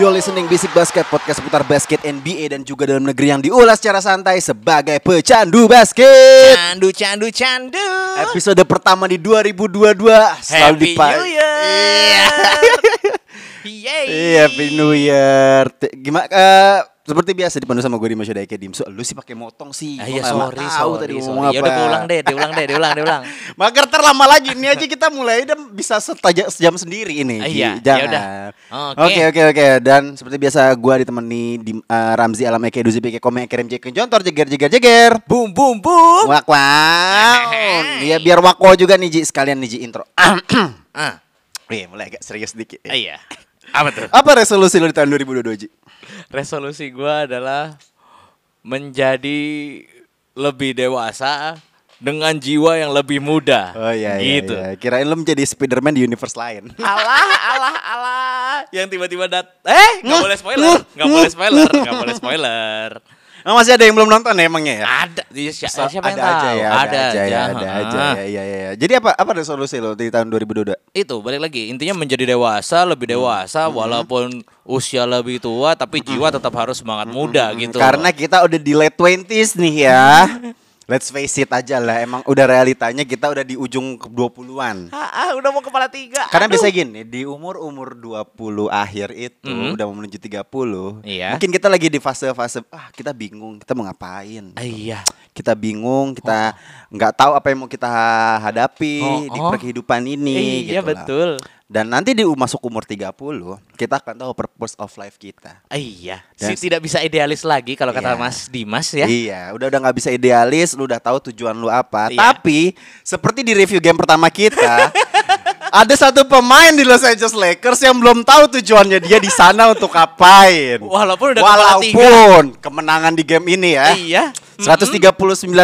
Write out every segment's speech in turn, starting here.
You're listening Basic Basket Podcast seputar basket NBA dan juga dalam negeri yang diulas secara santai sebagai pecandu basket. Candu, candu, candu. Episode pertama di 2022 selalu Happy dipa- New Year. Iya. Happy New Year. Gimana eh, seperti biasa dipandu sama gue di Masya Daike Dimsu. Lu sih pakai motong sih. Ah, iya sorry, tahu sorry, tadi sorry. ngomong Ya apa. udah diulang deh, diulang deh, diulang, diulang. Mager terlama lagi ini aja kita mulai dan bisa setaja sejam sendiri ini. Ah, iya, Jangan. yaudah. Oke. Oke oke dan seperti biasa gua ditemani di eh, Ramzi Alam Eke Duzi Peke Kome Kerem Jeken Jontor jeger jeger jeger. Boom, boom, boom. Wak wow. Iya biar wako juga nih Ji sekalian nih Ji intro. Ah, Wih mulai agak serius dikit. ya. iya. Apa tuh? Apa resolusi lo di tahun 2022 Ji? Resolusi gua adalah menjadi lebih dewasa dengan jiwa yang lebih muda. Oh iya iya. Gitu. iya. Kirain lo menjadi Spiderman di universe lain. Alah, alah, alah. Yang tiba-tiba dat Eh, nggak boleh spoiler. Nggak boleh spoiler. Nggak boleh spoiler. Oh, masih ada yang belum nonton ya emangnya ya? Ada. Iya, siapa yang ada aja tahu? ya, ada, aja ya, ada aja ya, ya, ya, ya. Jadi apa apa resolusi lo di tahun 2022? itu balik lagi intinya menjadi dewasa lebih Hmm. dewasa walaupun usia lebih tua tapi jiwa tetap harus semangat muda gitu Hmm. Karena kita udah di late 20s nih ya. Let's face it aja lah, emang udah realitanya kita udah di ujung ke 20-an. ah, ah, udah mau kepala tiga Karena Aduh. biasanya gini, di umur-umur 20 akhir itu Mhm. udah mau menuju 30. Iya. Mungkin kita lagi di fase-fase ah kita bingung, kita mau ngapain. Ah, iya Kita bingung, kita nggak tahu apa yang mau kita hadapi Oh, di oh. kehidupan ini iya gitu lah. Dan nanti di masuk umur 30, kita akan tahu purpose of life kita. Iya Dan- si tidak bisa idealis lagi kalau kata Iya. Mas Dimas ya Iya, udah udah nggak bisa idealis, lu udah tahu tujuan lu apa. Iya. Tapi seperti di review game pertama kita, ada satu pemain di Los Angeles Lakers yang belum tahu tujuannya dia di sana untuk ngapain. Walaupun udah. Walaupun kemenangan di game ini ya. iya 139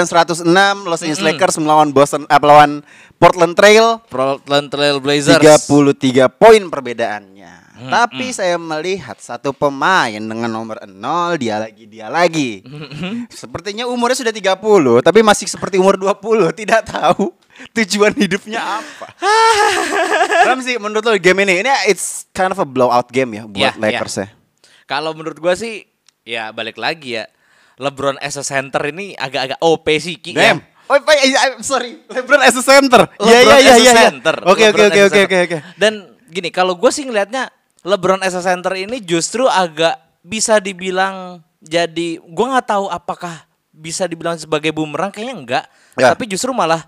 106 Los Angeles Lakers melawan Boston eh, melawan Portland Trail Portland Trail Blazers 33 poin perbedaannya. Tapi saya melihat satu pemain dengan nomor 0 dia lagi dia lagi. Sepertinya umurnya sudah 30 tapi masih seperti umur 20, tidak tahu tujuan hidupnya apa. Ramzi menurut lo game ini ini it's kind of a blowout game ya buat Ya, Lakers ya. kalau menurut gua sih ya balik lagi ya LeBron as a center ini agak-agak OP sih Ki ya. Damn. Oh, oh, eh, I'm sorry. LeBron as a center. Iya iya iya iya. iya. center. Oke oke oke oke oke oke. Dan gini, kalau gue sih ngelihatnya LeBron as a center ini justru agak bisa dibilang jadi gue nggak tahu apakah bisa dibilang sebagai bumerang kayaknya enggak. Ya. Tapi justru malah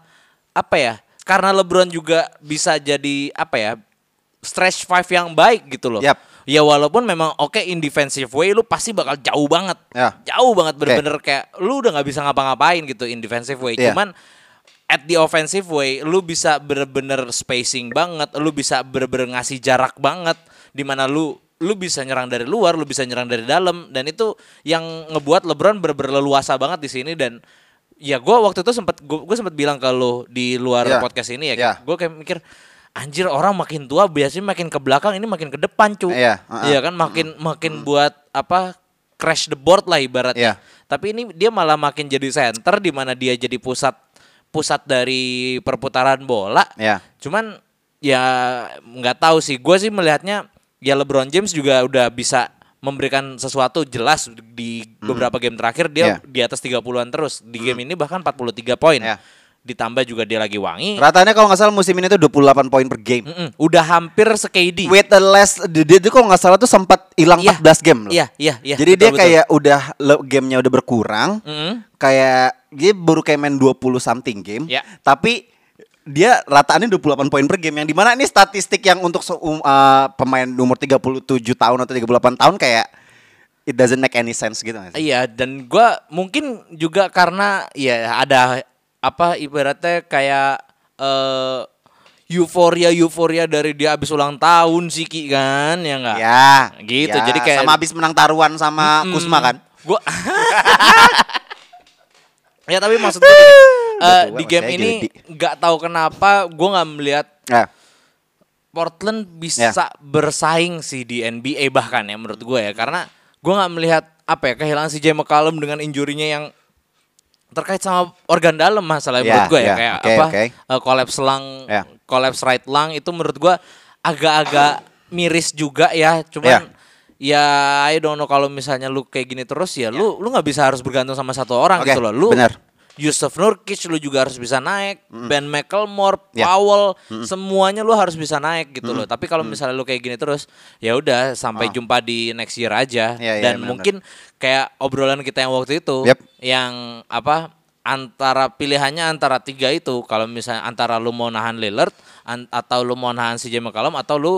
apa ya? Karena LeBron juga bisa jadi apa ya? stretch five yang baik gitu loh. Yap. Ya walaupun memang oke in defensive way lu pasti bakal jauh banget. Ya. Jauh banget bener-bener kayak lu udah nggak bisa ngapa-ngapain gitu in defensive way. Iya. Cuman at the offensive way lu bisa bener-bener spacing banget, lu bisa bener-bener ngasih jarak banget di mana lu lu bisa nyerang dari luar, lu bisa nyerang dari dalam dan itu yang ngebuat LeBron bener-bener leluasa banget di sini dan ya gua waktu itu sempat gue sempat bilang ke lu di luar Ya. podcast ini ya, Ya. gue kayak mikir anjir orang makin tua biasanya makin ke belakang ini makin ke depan cu Iya, uh-uh. iya kan makin makin buat apa crash the board lah ibaratnya Iya. tapi ini dia malah makin jadi center di mana dia jadi pusat pusat dari perputaran bola Ya. cuman ya nggak tahu sih gue sih melihatnya ya LeBron James juga udah bisa memberikan sesuatu jelas di beberapa game terakhir dia Iya. di atas 30-an terus di game ini bahkan 43 poin Iya. Ditambah juga dia lagi wangi Ratanya kalau nggak salah musim ini tuh 28 poin per game. Mm-mm, udah hampir se KD. With the last dia, tuh kalau nggak salah tuh sempat hilang Iya. 14 game loh. Iya, iya, iya. Jadi dia betul, betul. kayak udah gamenya udah berkurang. Mm-mm. Kayak dia baru kayak main 20 something game. Iya. Tapi dia rataannya 28 poin per game yang di mana ini statistik yang untuk um, uh, pemain umur 37 tahun atau 38 tahun kayak it doesn't make any sense gitu? Iya, dan gua mungkin juga karena ya ada apa ibaratnya kayak eh euforia euforia dari dia habis ulang tahun sih Ki kan ya enggak? Ya, Gitu, ya. jadi kayak- sama habis menang taruhan sama Kusma kan? Gua Ya tapi maksud gue eh, tua, di game ini nggak tahu kenapa gue nggak melihat Ya. Portland bisa bersaing sih di NBA bahkan ya menurut gue ya karena gue nggak melihat apa ya kehilangan si Jay McCallum dengan injurinya yang terkait sama organ dalam masalah Ya, menurut gue ya ya, kayak oke, apa oke. eh, collapse lung Ya. collapse right lung itu menurut gue agak-agak miris juga ya cuman ya I don't know kalau misalnya lu kayak gini terus ya lu lu nggak bisa harus bergantung sama satu orang Oke, gitu loh lu benar. Yusuf Nurkic lu juga harus bisa naik, Ben McLemore, Ya. Powell, semuanya lu harus bisa naik gitu loh. Tapi kalau misalnya lu kayak gini terus, ya udah sampai jumpa di next year aja. Oh. Ya, ya, Dan benar, mungkin kayak obrolan kita yang waktu itu, Yep. yang apa antara pilihannya antara tiga itu, kalau misalnya antara lu mau nahan Lillard an- atau lu mau nahan CJ McCollum atau lu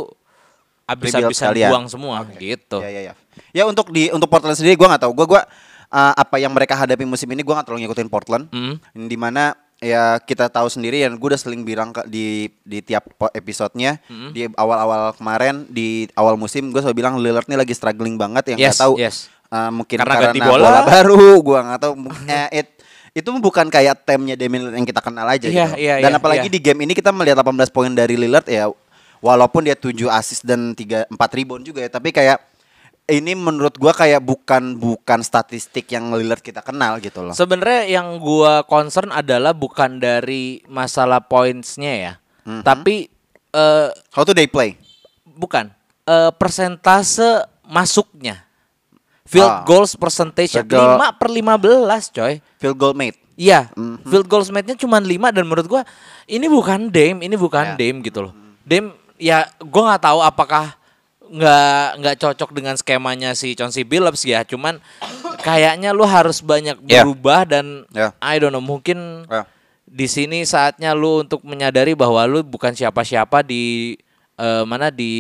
abis-abisan buang semua gitu. Ya, ya, ya. Ya untuk di untuk Portland sendiri gua nggak tahu. Gua gua uh, apa yang mereka hadapi musim ini gua nggak terlalu ngikutin Portland. Hmm. Di mana ya kita tahu sendiri yang gue udah sering bilang ke- di di tiap episodenya Hmm. di awal-awal kemarin di awal musim gue selalu bilang Lillard nih lagi struggling banget yang Yes, tahu yes. uh, mungkin Karena karena, ganti bola. bola. baru gua nggak tahu Mungkin, eh, it- itu bukan kayak temnya Damian yang kita kenal aja Iya, gitu. iya, dan iya, apalagi iya. di game ini kita melihat 18 poin dari Lillard ya walaupun dia 7 assist dan 3 4 rebound juga ya tapi kayak ini menurut gua kayak bukan bukan statistik yang Lillard kita kenal gitu loh. Sebenarnya yang gua concern adalah bukan dari masalah pointsnya ya, Mhm. tapi eh, How do they play? bukan eh, persentase masuknya, field Ah. goals percentage Field goal. 5 per 15 coy. Field goal made. Iya, Mhm. field goals made-nya cuma 5 dan menurut gua ini bukan Dame, ini bukan Ya. Dame gitu loh. Dame ya gua nggak tahu apakah nggak nggak cocok dengan skemanya si Chauncey Billups ya, cuman kayaknya lu harus banyak Ya. berubah dan Ya. I don't know mungkin Ya. di sini saatnya lu untuk menyadari bahwa lu bukan siapa-siapa di eh, mana di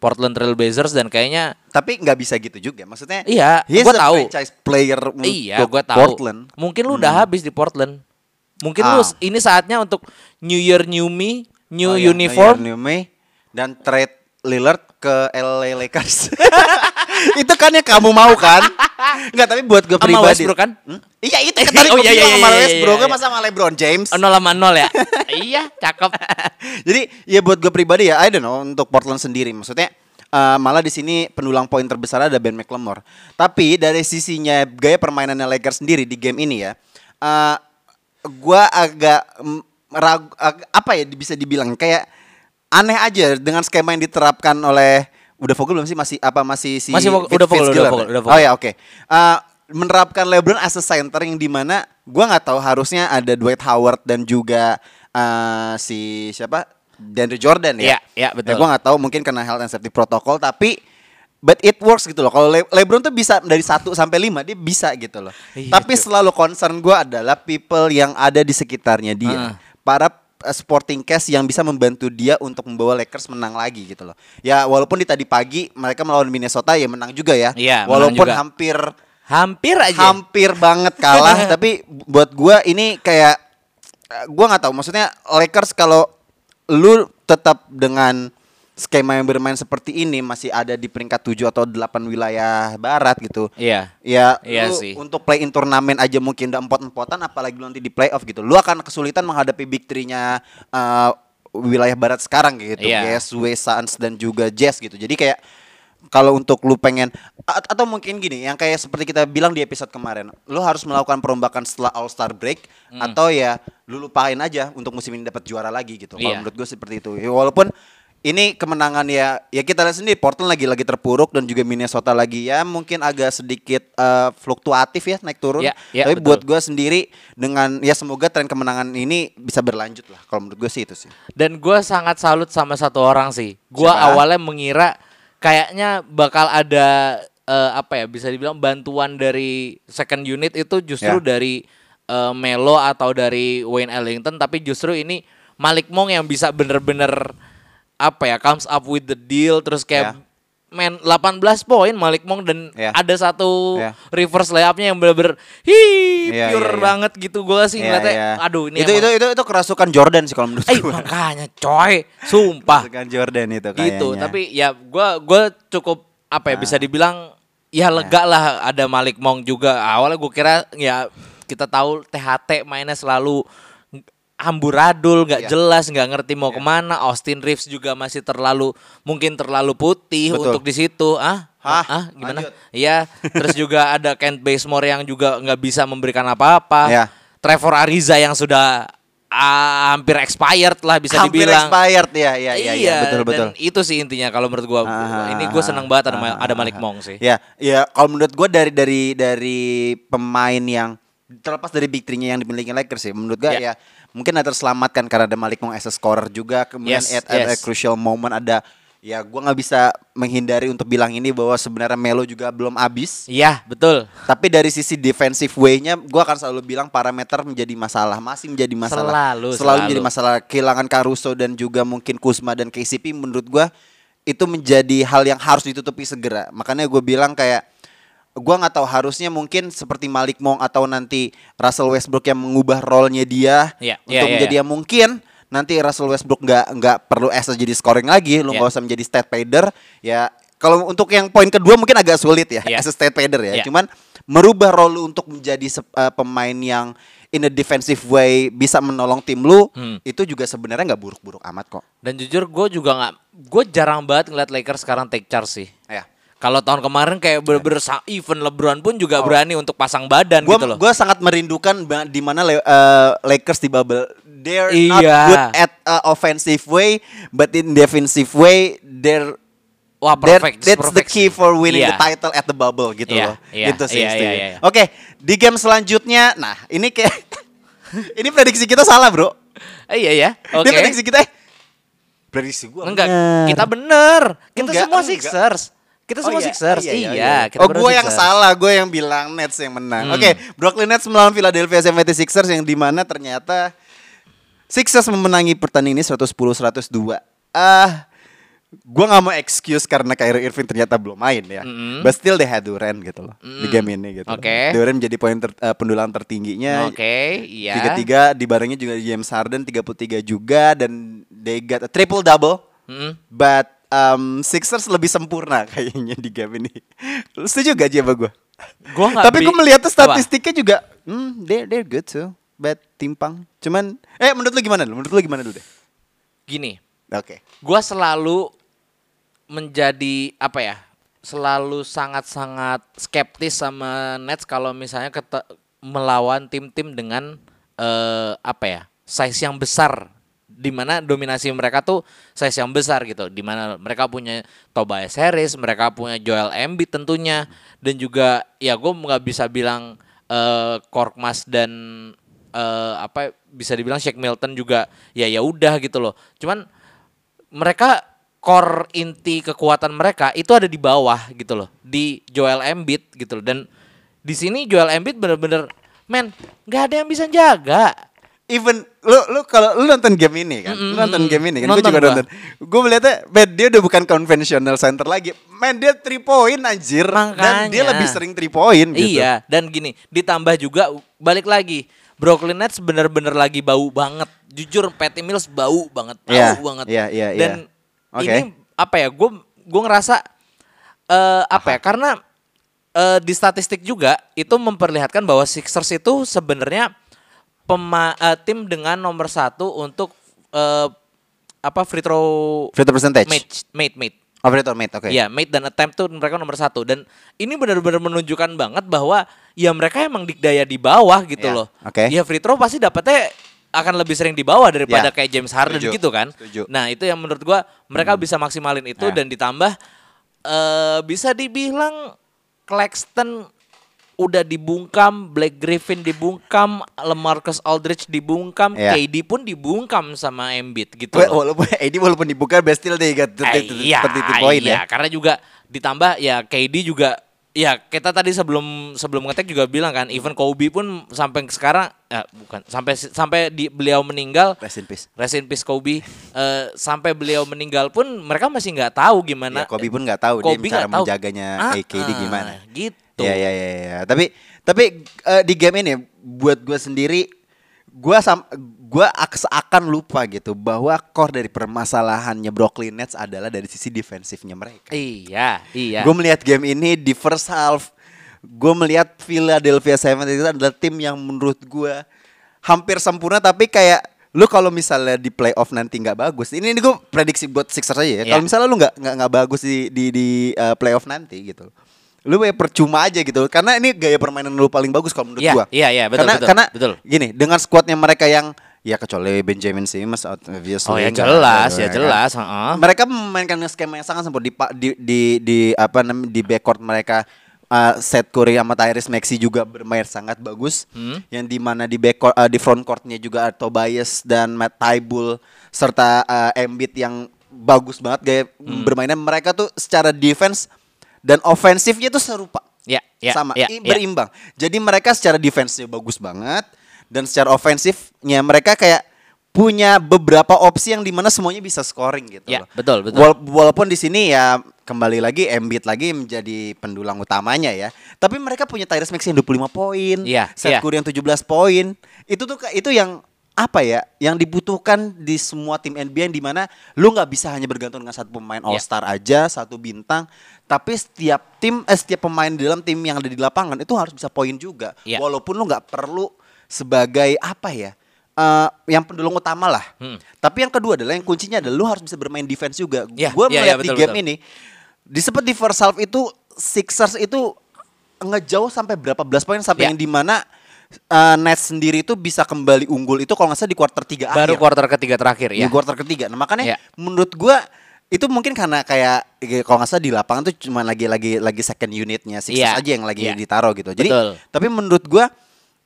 Portland Trail Blazers dan kayaknya Tapi nggak bisa gitu juga. Maksudnya Iya, a tahu. franchise player Iya, gue tahu. Portland. Hmm. Mungkin lu udah habis di Portland. Mungkin lu Ah. ini saatnya untuk New Year New Me, New Oh, iya, Uniform. New May dan trade Lillard ke LA Lakers. itu kan yang kamu mau kan? Enggak, tapi buat gue Sama pribadi. Westbrook kan? Hmm? Iya, itu kan tadi Oh, gue iya, iya, sama iya, iya, Westbrook, iya, masa sama LeBron James. Oh, nol sama nol ya? iya, cakep. Jadi ya buat gue pribadi ya, I don't know untuk Portland sendiri. Maksudnya eh, malah di sini pendulang poin terbesar ada Ben McLemore. Tapi dari sisinya gaya permainannya Lakers sendiri di game ini ya, eh gua agak ragu, ag- apa ya bisa dibilang kayak aneh aja dengan skema yang diterapkan oleh udah Vogel belum sih masih apa masih si Masih Vogel- udah Vogel, udah Fitzgerald Vogel, ya? udah Vogel. Oh ya oke. Eh, menerapkan LeBron as a center yang di mana gua nggak tahu harusnya ada Dwight Howard dan juga eh, si siapa DeAndre Jordan ya. Iya, iya, betul. Ya, gua nggak tahu mungkin karena health and safety protocol tapi but it works gitu loh. Kalau Le- LeBron tuh bisa dari 1 sampai 5 dia bisa gitu loh. Iya, tapi selalu concern gua adalah people yang ada di sekitarnya dia. Para uh, sporting cast yang bisa membantu dia untuk membawa Lakers menang lagi gitu loh. Ya walaupun di tadi pagi mereka melawan Minnesota ya menang juga ya. Iya, walaupun juga. hampir Hampir aja. hampir banget kalah tapi buat gua ini kayak eh, gua nggak tahu maksudnya Lakers kalau lu tetap dengan skema yang bermain seperti ini masih ada di peringkat 7 atau 8 wilayah barat gitu. Iya. Ya, Iya lu sih. untuk play in turnamen aja mungkin udah empot-empotan apalagi lu nanti di playoff gitu. Lu akan kesulitan menghadapi big three-nya eh, wilayah barat sekarang gitu. Iya. Yes, West Suns dan juga Jazz gitu. Jadi kayak kalau untuk lu pengen atau mungkin gini yang kayak seperti kita bilang di episode kemarin, lu harus melakukan perombakan setelah All Star break atau ya lu lupain aja untuk musim ini dapat juara lagi gitu. Kalau Iya. menurut gue seperti itu. Ya, walaupun ini kemenangan ya ya kita lihat sendiri Portland lagi lagi terpuruk dan juga Minnesota lagi ya mungkin agak sedikit eh, fluktuatif ya naik turun. Ya, ya, Tapi betul. buat gue sendiri dengan ya semoga tren kemenangan ini bisa berlanjut lah. Kalau menurut gue sih itu sih. Dan gue sangat salut sama satu orang sih. Gue awalnya mengira kayaknya bakal ada eh, apa ya bisa dibilang bantuan dari second unit itu justru Ya. dari eh, Melo atau dari Wayne Ellington, tapi justru ini Malik Monk yang bisa bener-bener apa ya comes up with the deal terus kayak Ya. main 18 poin Malik Monk dan Iya. ada satu Iya. reverse layupnya yang bener-bener hi Iya, pure iya, iya. banget gitu gue sih Iya, ngeliatnya iya. aduh ini itu, itu itu itu kerasukan Jordan sih kalau menurut eh gue. makanya coy sumpah Kerasukan Jordan itu kayaknya. gitu tapi ya gua gua cukup apa ya Ah. bisa dibilang ya lega lah ada Malik Monk juga awalnya gue kira ya kita tahu THT mainnya selalu amburadul nggak Iya. jelas nggak ngerti mau ke mana Austin Reeves juga masih terlalu mungkin terlalu putih Betul. untuk di situ ah Hah? ah gimana iya terus juga ada Kent Bazemore yang juga nggak bisa memberikan apa-apa Iya. Trevor Ariza yang sudah ah, hampir expired lah bisa Hampir dibilang expired ya, ya, ya, ya, betul betul. dan itu sih intinya kalau menurut gua Ah, ini gue seneng banget ada, ah, ada ah, Malik ah. Monk sih. Ya, ya kalau menurut gue dari dari dari pemain yang terlepas dari big three-nya yang dimiliki Lakers sih, menurut gue Ya. ya mungkin ada terselamatkan karena ada Malik Monk as a scorer juga, kemudian Yes, at, at a yes. crucial moment ada ya gue nggak bisa menghindari untuk bilang ini bahwa sebenarnya Melo juga belum habis. Iya betul. Tapi dari sisi defensive way-nya, gue akan selalu bilang parameter menjadi masalah, masih menjadi masalah, Selalu, selalu selalu. menjadi masalah. Kehilangan Caruso dan juga mungkin Kuzma dan KCP, menurut gue itu menjadi hal yang harus ditutupi segera. Makanya gue bilang kayak gue nggak tahu harusnya mungkin seperti Malik Monk atau nanti Russell Westbrook yang mengubah role-nya dia Iya, untuk iya, menjadi iya. yang mungkin nanti Russell Westbrook nggak nggak perlu as jadi scoring lagi, lu Iya. nggak usah menjadi stat pader ya. Kalau untuk yang poin kedua mungkin agak sulit ya, Iya. as a stat pader ya. Iya. Cuman merubah role lu untuk menjadi eh, pemain yang in a defensive way bisa menolong tim lu, Hmm. itu juga sebenarnya nggak buruk-buruk amat kok. Dan jujur gue juga nggak, gue jarang banget ngeliat Lakers sekarang take charge sih. Ya. Kalau tahun kemarin kayak bener-bener sa- even LeBron pun juga berani untuk pasang badan Gue gitu loh. gue sangat merindukan di mana eh, Lakers di bubble. They're not Iya. good at uh, offensive way, but in defensive way they're Wah That- perfect. that's the perfect key sih. for winning Iya. the title at the bubble gitu Iya, loh. iya, Itu sih. iya, setuju. iya, iya. Oke, di game selanjutnya, nah ini kayak ini prediksi kita salah bro. Eh, iya ya. Oke. Ini prediksi kita, eh, prediksi gua Enggak, bener. kita bener. Kita Enggak, semua enggak. Sixers. Kita Oh semua iya, Sixers. iya, Iya, iya, iya. kita oh gue yang salah, gue yang bilang Nets yang menang. Hmm. Oke, Brooklyn Nets melawan Philadelphia 76ers yang di mana ternyata Sixers memenangi pertandingan ini 110-102. Ah, gue nggak mau excuse karena Kyrie Irving ternyata belum main ya. Mm-mm. But still they had Durant gitu loh di game ini gitu. Oke. Durant menjadi poin ter- eh, pendulang tertingginya. Oke, iya. Tiga-tiga dibarengi juga James Harden 33 juga dan they got a triple double. Mm-mm. But um, Sixers lebih sempurna kayaknya di game ini. Lu setuju gak Ji sama gue? Gua Tapi gue melihat tuh Apa? statistiknya juga, hmm, they're, they're good too. But timpang. Cuman, eh menurut lu gimana? Menurut lu gimana dulu deh? Gini, Oke. gua selalu menjadi apa ya? Selalu sangat-sangat skeptis sama Nets kalau misalnya kete- melawan tim-tim dengan eh, apa ya? size yang besar di mana dominasi mereka tuh size yang besar gitu. Di mana mereka punya Tobias Harris mereka punya Joel Embiid tentunya. Dan juga ya gue nggak bisa bilang eh Korkmaz dan eh, apa bisa dibilang Shake Milton juga ya ya udah gitu loh. Cuman mereka core inti kekuatan mereka itu ada di bawah gitu loh. Di Joel Embiid gitu loh. Dan di sini Joel Embiid bener-bener men nggak ada yang bisa jaga Even lu lu kalau lu nonton game ini kan, lu Mm-mm, nonton game ini kan, gue juga gua. nonton. Gue melihatnya, man, dia udah bukan conventional center lagi. Man, dia three point anjir. Dan dia Makanya. lebih sering three point gitu. Iya, dan gini, ditambah juga balik lagi. Brooklyn Nets bener-bener lagi bau banget. Jujur Patty Mills bau banget, bau Iya, banget. iya, iya, Dan. Oke. ini apa ya? Gue gue ngerasa eh apa ya? Karena eh, di statistik juga itu memperlihatkan bahwa Sixers itu sebenarnya pema eh, tim dengan nomor satu untuk eh, apa free throw Free throw percentage. mate mate mate Operator mate, oke. Iya, mate dan attempt tuh mereka nomor satu dan ini benar-benar menunjukkan banget bahwa ya mereka emang dikdaya di bawah gitu Iya, loh. oke. Ya free throw pasti dapetnya akan lebih sering di bawah daripada Iya, kayak James Harden setuju, gitu kan. setuju. Nah itu yang menurut gua mereka bisa maksimalin itu Ya. dan ditambah eh bisa dibilang Claxton udah dibungkam, Black Griffin dibungkam, LeMarcus Aldridge dibungkam, Iya. KD pun dibungkam sama Embiid gitu loh. walaupun ini walaupun dibuka, but still they got Eh, iya, seperti itu poin iya, ya. karena juga ditambah ya KD juga Ya kita tadi sebelum sebelum ngetek juga bilang kan, even Kobe pun sampai sekarang, ya bukan sampai sampai di beliau meninggal, Rest in peace. rest in peace Kobe, eh, sampai beliau meninggal pun mereka masih nggak tahu gimana. Ya, Kobe pun nggak tahu Kobe dia cara tahu. menjaganya Ah, AKD ah, gimana. Gitu. Ya ya ya ya. Tapi tapi eh, di game ini buat gue sendiri gue sam gue ak- seakan lupa gitu bahwa core dari permasalahannya Brooklyn Nets adalah dari sisi defensifnya mereka. Iya, iya. Gue melihat game ini di first half, gue melihat Philadelphia 76 itu adalah tim yang menurut gue hampir sempurna tapi kayak lu kalau misalnya di playoff nanti nggak bagus, ini, ini gue prediksi buat Sixers aja ya. Iya. Kalau misalnya lu nggak nggak bagus di di, di uh, playoff nanti gitu, lu kayak percuma aja gitu. Karena ini gaya permainan lu paling bagus kalau menurut Iya, gua. iya, iya, betul, karena, betul, Karena betul. gini, dengan squadnya mereka yang ya kecuali Benjamin Simmons obviously Oh ya nggak jelas, ada, ya kan. jelas. heeh. Mereka memainkan skema yang sangat sempurna di di di, di apa namanya di backcourt mereka uh, Seth Curry sama Tyrese Maxey juga bermain sangat bagus. Hmm. Yang di mana di backcourt uh, di front courtnya juga ada Tobias dan Matt Tybul serta uh, Embiid yang bagus banget gaya Hmm. bermainnya mereka tuh secara defense dan ofensifnya tuh serupa. Ya, ya, sama ya, ya. berimbang. Jadi mereka secara defense-nya bagus banget dan secara ofensifnya mereka kayak punya beberapa opsi yang di mana semuanya bisa scoring gitu Ya, loh. betul, betul. Wala- walaupun di sini ya kembali lagi Embiid lagi menjadi pendulang utamanya ya. Tapi mereka punya Tyrese Maxey yang 25 poin, Iya, Seth iya. Curry yang 17 poin. Itu tuh itu yang apa ya yang dibutuhkan di semua tim NBA yang di mana lu nggak bisa hanya bergantung dengan satu pemain Iya. All Star aja satu bintang tapi setiap tim eh, setiap pemain di dalam tim yang ada di lapangan itu harus bisa poin juga Iya. walaupun lu nggak perlu sebagai apa ya eh, yang pendulung utama lah Hmm. tapi yang kedua adalah yang kuncinya adalah lu harus bisa bermain defense juga Iya, gue iya, melihat iya, di betul, game betul. ini di seperti first half itu Sixers itu ngejauh sampai berapa belas poin sampai Ya. yang di mana uh, Nets sendiri itu bisa kembali unggul itu kalau nggak salah di quarter 3 Baru akhir. kuarter ketiga terakhir Di ya. quarter ketiga. Nah, makanya Ya. menurut gua itu mungkin karena kayak ya, kalau nggak salah di lapangan tuh cuma lagi lagi lagi second unitnya Sixers Iya. aja yang lagi Iya. ditaruh gitu. Jadi Betul. tapi menurut gua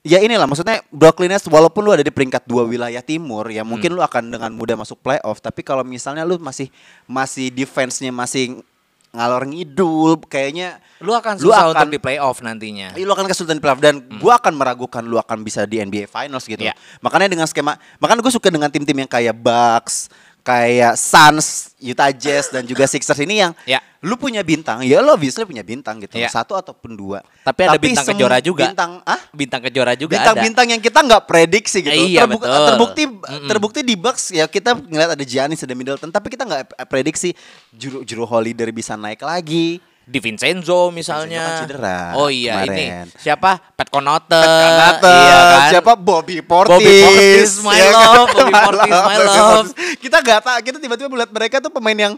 ya inilah maksudnya Brooklyn Nets walaupun lu ada di peringkat dua wilayah timur ya Hmm. mungkin lu akan dengan mudah masuk playoff tapi kalau misalnya lu masih masih defense-nya masih ngalor ngidul kayaknya Lu akan Lu susah akan- untuk di playoff nantinya. lu akan kesulitan di playoff dan gua akan meragukan lu akan bisa di NBA Finals gitu. Hmm. Iya. Makanya dengan skema, makanya gue suka dengan tim-tim yang kayak Bucks, kayak Suns, Utah Jazz dan juga Sixers ini yang Ya. lu punya bintang, ya lu obviously punya bintang gitu, Iya. satu ataupun dua. Tapi ada bintang sem- kejora juga. Bintang, ah? Bintang kejora juga ada. Bintang-bintang yang kita nggak prediksi gitu. Iya, Terbuk- betul. Terbukti Mm-mm. terbukti di Bucks ya kita ngeliat ada Giannis, ada Middleton, tapi kita nggak prediksi Juru Juru Holiday bisa naik lagi. Di Vincenzo Vincenzo misalnya. kan cedera oh iya kemarin. ini siapa? Pat Connaughton. Kanata, Iya kan? siapa Bobby Portis, Bobby Portis, my ya kan? Bobby Portis, my love. Kita nggak tahu, kita tiba-tiba melihat mereka tuh pemain yang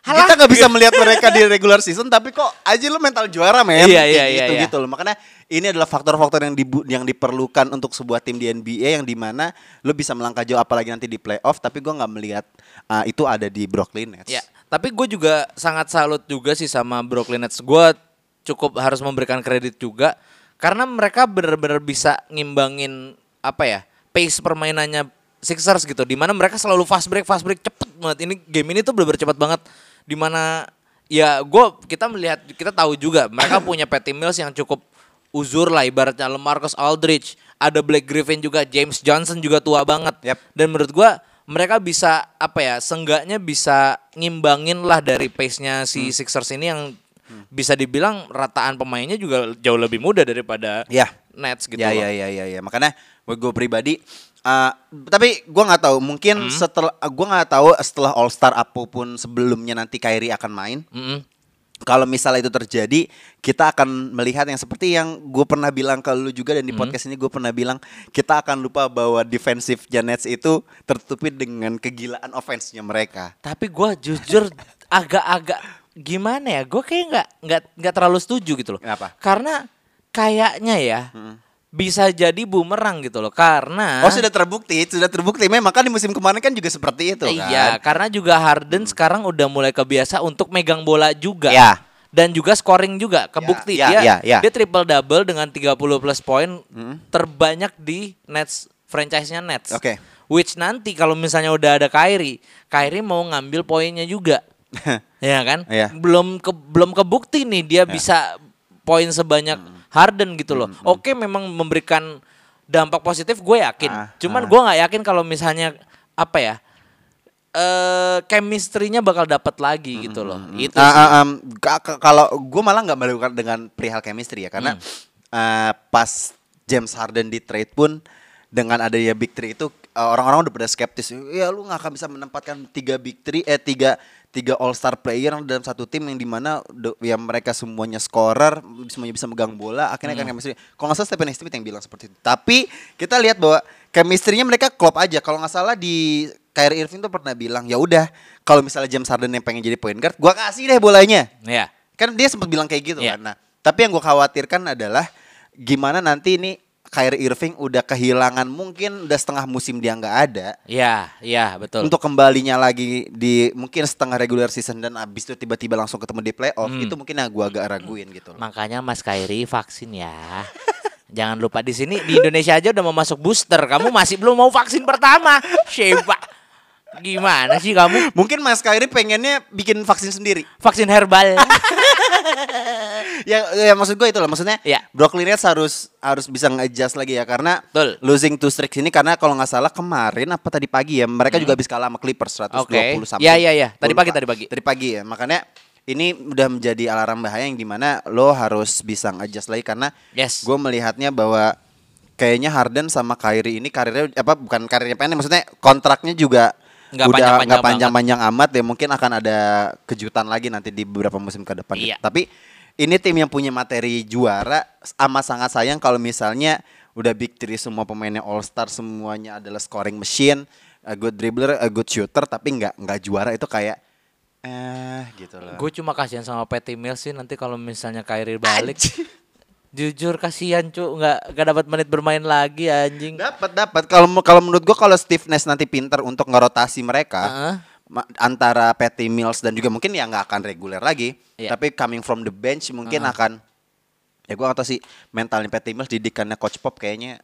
kita nggak bisa melihat mereka di regular season, tapi kok aja lu mental juara men, Iya, iya, iya, gitu iya. gitu loh. Makanya ini adalah faktor-faktor yang dibu- yang diperlukan untuk sebuah tim di NBA yang di mana lu bisa melangkah jauh apalagi nanti di playoff, tapi gua nggak melihat uh, itu ada di Brooklyn Nets. Ya, tapi gue juga sangat salut juga sih sama Brooklyn Nets. Gue cukup harus memberikan kredit juga karena mereka benar-benar bisa ngimbangin apa ya pace permainannya Sixers gitu. Di mana mereka selalu fast break, fast break cepet banget. Ini game ini tuh benar-benar cepat banget. Di mana ya gue kita melihat kita tahu juga mereka punya Patty Mills yang cukup uzur lah ibaratnya LeMarcus Aldridge, ada Blake Griffin juga, James Johnson juga tua banget. Yap. Dan menurut gua mereka bisa apa ya, senggaknya bisa ngimbangin lah dari pace-nya si Sixers ini yang bisa dibilang rataan pemainnya juga jauh lebih muda daripada Ya. Nets gitu ya, loh. ya ya ya ya makanya buat gue pribadi uh, tapi gue nggak tahu mungkin Hmm. setelah gue nggak tahu setelah All Star apa pun sebelumnya nanti Kyrie akan main Mm-mm. Kalau misalnya itu terjadi kita akan melihat yang seperti yang gue pernah bilang ke lu juga dan Hmm. di podcast ini gue pernah bilang kita akan lupa bahwa defensif Nets itu tertutupi dengan kegilaan offense-nya mereka Tapi gua jujur agak-agak gimana ya? Gue kayak nggak nggak nggak terlalu setuju gitu loh. Kenapa? Karena kayaknya ya bisa jadi bumerang gitu loh. Karena oh sudah terbukti sudah terbukti memang kan di musim kemarin kan juga seperti itu kan Iya, karena juga Harden sekarang udah mulai kebiasa untuk megang bola juga. Ya. Dan juga scoring juga, kebukti Ya, dia ya, ya. dia triple double dengan 30 plus poin terbanyak di Nets franchise-nya Nets. Oke. Which nanti kalau misalnya udah ada Kyrie, Kyrie mau ngambil poinnya juga. ya kan? Iya. Belum ke, belum kebukti nih dia bisa poin sebanyak Hmm. Harden gitu loh. Oke memang memberikan dampak positif gue yakin. Ah, Cuman ah. gue nggak yakin kalau misalnya apa ya? eh chemistry-nya bakal dapat lagi gitu loh. Itu sih. ah, am, ka- ka- kalau gue malah nggak melakukan dengan perihal chemistry ya karena eh, pas James Harden di trade pun dengan adanya big three itu eh, orang-orang udah pada skeptis ya lu nggak akan bisa menempatkan tiga big three eh tiga tiga all star player dalam satu tim yang di mana ya mereka semuanya scorer semuanya bisa megang bola akhirnya kan chemistry kalau nggak salah Stephen A. Smith yang bilang seperti itu tapi kita lihat bahwa chemistry-nya mereka klop aja kalau nggak salah di Kyrie Irving tuh pernah bilang ya udah kalau misalnya James Harden yang pengen jadi point guard gua kasih deh bolanya Ya. kan dia sempat bilang kayak gitu Iya. kan nah tapi yang gua khawatirkan adalah gimana nanti ini Kyrie Irving udah kehilangan mungkin udah setengah musim dia nggak ada Ya, ya betul. untuk kembalinya lagi di mungkin setengah regular season dan abis itu tiba-tiba langsung ketemu di playoff Hmm. itu mungkin yang gua agak raguin gitu loh. Makanya Mas Kairi vaksin ya. Jangan lupa di sini di Indonesia aja udah mau masuk booster. Kamu masih belum mau vaksin pertama. Sheba. Gimana sih kamu? Mungkin Mas Kyrie pengennya bikin vaksin sendiri. Vaksin herbal. ya, ya maksud gue itu loh maksudnya Iya. Brooklyn Nets harus harus bisa nge-adjust lagi ya karena Betul. losing two streaks ini karena kalau nggak salah kemarin apa tadi pagi ya mereka juga habis kalah sama Clippers 120 Hmm. Oke. something. Ya, ya, ya. Tadi pagi, tadi pagi. Tadi pagi ya makanya ini udah menjadi alarm bahaya yang di mana lo harus bisa nge-adjust lagi karena Yes. gue melihatnya bahwa kayaknya Harden sama Kyrie ini karirnya apa bukan karirnya pendek maksudnya kontraknya juga Nggak udah panjang-panjang nggak panjang-panjang amat ya mungkin akan ada kejutan lagi nanti di beberapa musim ke depan. Iya. Tapi ini tim yang punya materi juara amat sangat sayang kalau misalnya udah big three semua pemainnya all star semuanya adalah scoring machine, a good dribbler, a good shooter tapi nggak nggak juara itu kayak eh gitu loh. Gue cuma kasihan sama Patty Mills sih nanti kalau misalnya Kyrie balik. Jujur kasihan cu nggak nggak dapat menit bermain lagi anjing. Dapat dapat kalau kalau menurut gua kalau Steve Nash nanti pinter untuk ngerotasi mereka Heeh. ma- antara Patty Mills dan juga mungkin ya nggak akan reguler lagi, Iya. tapi coming from the bench mungkin akan ya gua kata sih mentalnya Patty Mills didikannya coach Pop kayaknya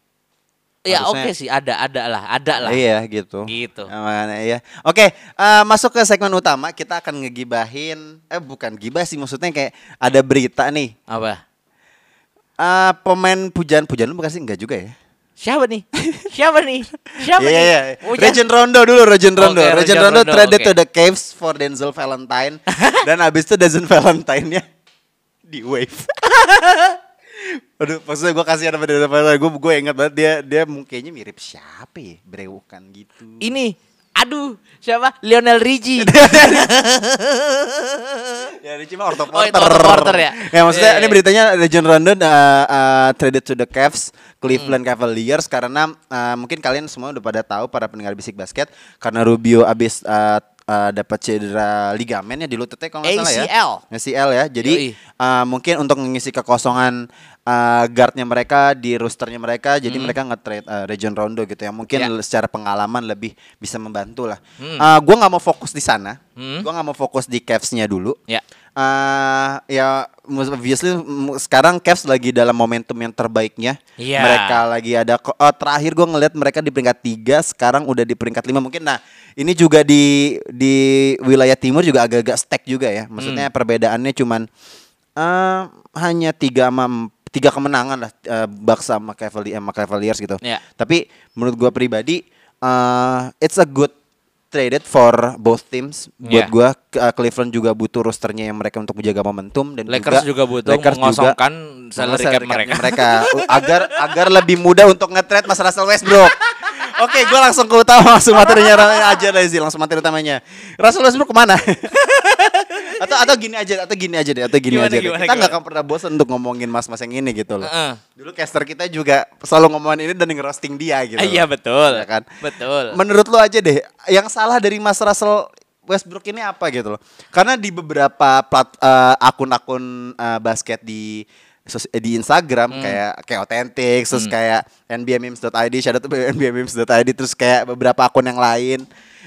Ya oke sih ada ada lah ada lah. Iya gitu. Gitu. Makanya ya. Oke, eh, masuk ke segmen utama kita akan ngegibahin eh bukan gibah sih maksudnya kayak ada berita nih. Apa? Eh pemain pujaan-pujaan lu kasih enggak juga ya? Siapa nih? Siapa nih? Siapa Iya nih? iya. Oh, Region Rondo dulu, Region Rondo. Region Region Rondo Rondo, traded oke. to the Caves for Denzel Valentine dan abis itu Denzel Valentine-nya di wave. Aduh, maksudnya gue kasih sama Denzel Valentine, gue gue ingat banget dia dia mukanya mirip siapa ya, brewokan gitu. Ini aduh siapa? Lionel Richie. ya ini cuma Orto Oh, ya? Ya maksudnya Iya, ini iya. beritanya Region Rondo uh, uh, traded to the Cavs Cleveland Cavaliers karena uh, mungkin kalian semua udah pada tahu para pendengar bisik basket karena Rubio abis uh, uh, dapat cedera ligamen ya di lututnya kalau nggak salah ya. ACL. ACL ya. Jadi Yoi. uh, mungkin untuk mengisi kekosongan uh, guardnya mereka di rosternya mereka, jadi mereka nge-trade uh, Region Rondo gitu ya. Mungkin Hmm. Ya. secara pengalaman lebih bisa membantu lah. Hmm. Uh, gua nggak mau fokus di sana. Hmm. Gua nggak mau fokus di Cavs-nya dulu. Ya. Eh, ya obviously sekarang Cavs lagi dalam momentum yang terbaiknya. Iya. Mereka lagi ada oh, terakhir gue ngeliat mereka di peringkat 3, sekarang udah di peringkat 5 mungkin. Nah, ini juga di di wilayah timur juga agak-agak stack juga ya. Hmm. Maksudnya perbedaannya cuman eh hanya tiga sama tiga kemenangan lah eh, Bucks sama Cavaliers, sama Cavaliers gitu. Iya. Tapi menurut gua pribadi eh it's a good traded for both teams. Buat Iya. gua uh, Cleveland juga butuh rosternya yang mereka untuk menjaga momentum dan Lakers juga butuh Lakers mengosongkan juga salary cap mereka. mereka agar agar lebih mudah untuk nge-trade Mas Russell Westbrook. Oke, gue langsung ke utama, langsung materinya aja Lazy, langsung materi utamanya. Russell Westbrook ke mana? atau atau gini aja, atau gini aja deh, atau gini Gimana, aja deh. gimana, Kita nggak akan pernah bosan untuk ngomongin mas-mas yang ini gitu loh. Heeh. Dulu caster kita juga selalu ngomongin ini dan ngerosting dia gitu. Ah, Iya betul. Ya kan? Betul. Menurut lo aja deh, yang salah dari Mas Russell Westbrook ini apa gitu loh? Karena di beberapa plat eh, akun-akun eh, basket di eh, di Instagram Hmm. kayak kayak authentic, terus kayak nbmemes.id, shout out to nbmemes.id, terus kayak beberapa akun yang lain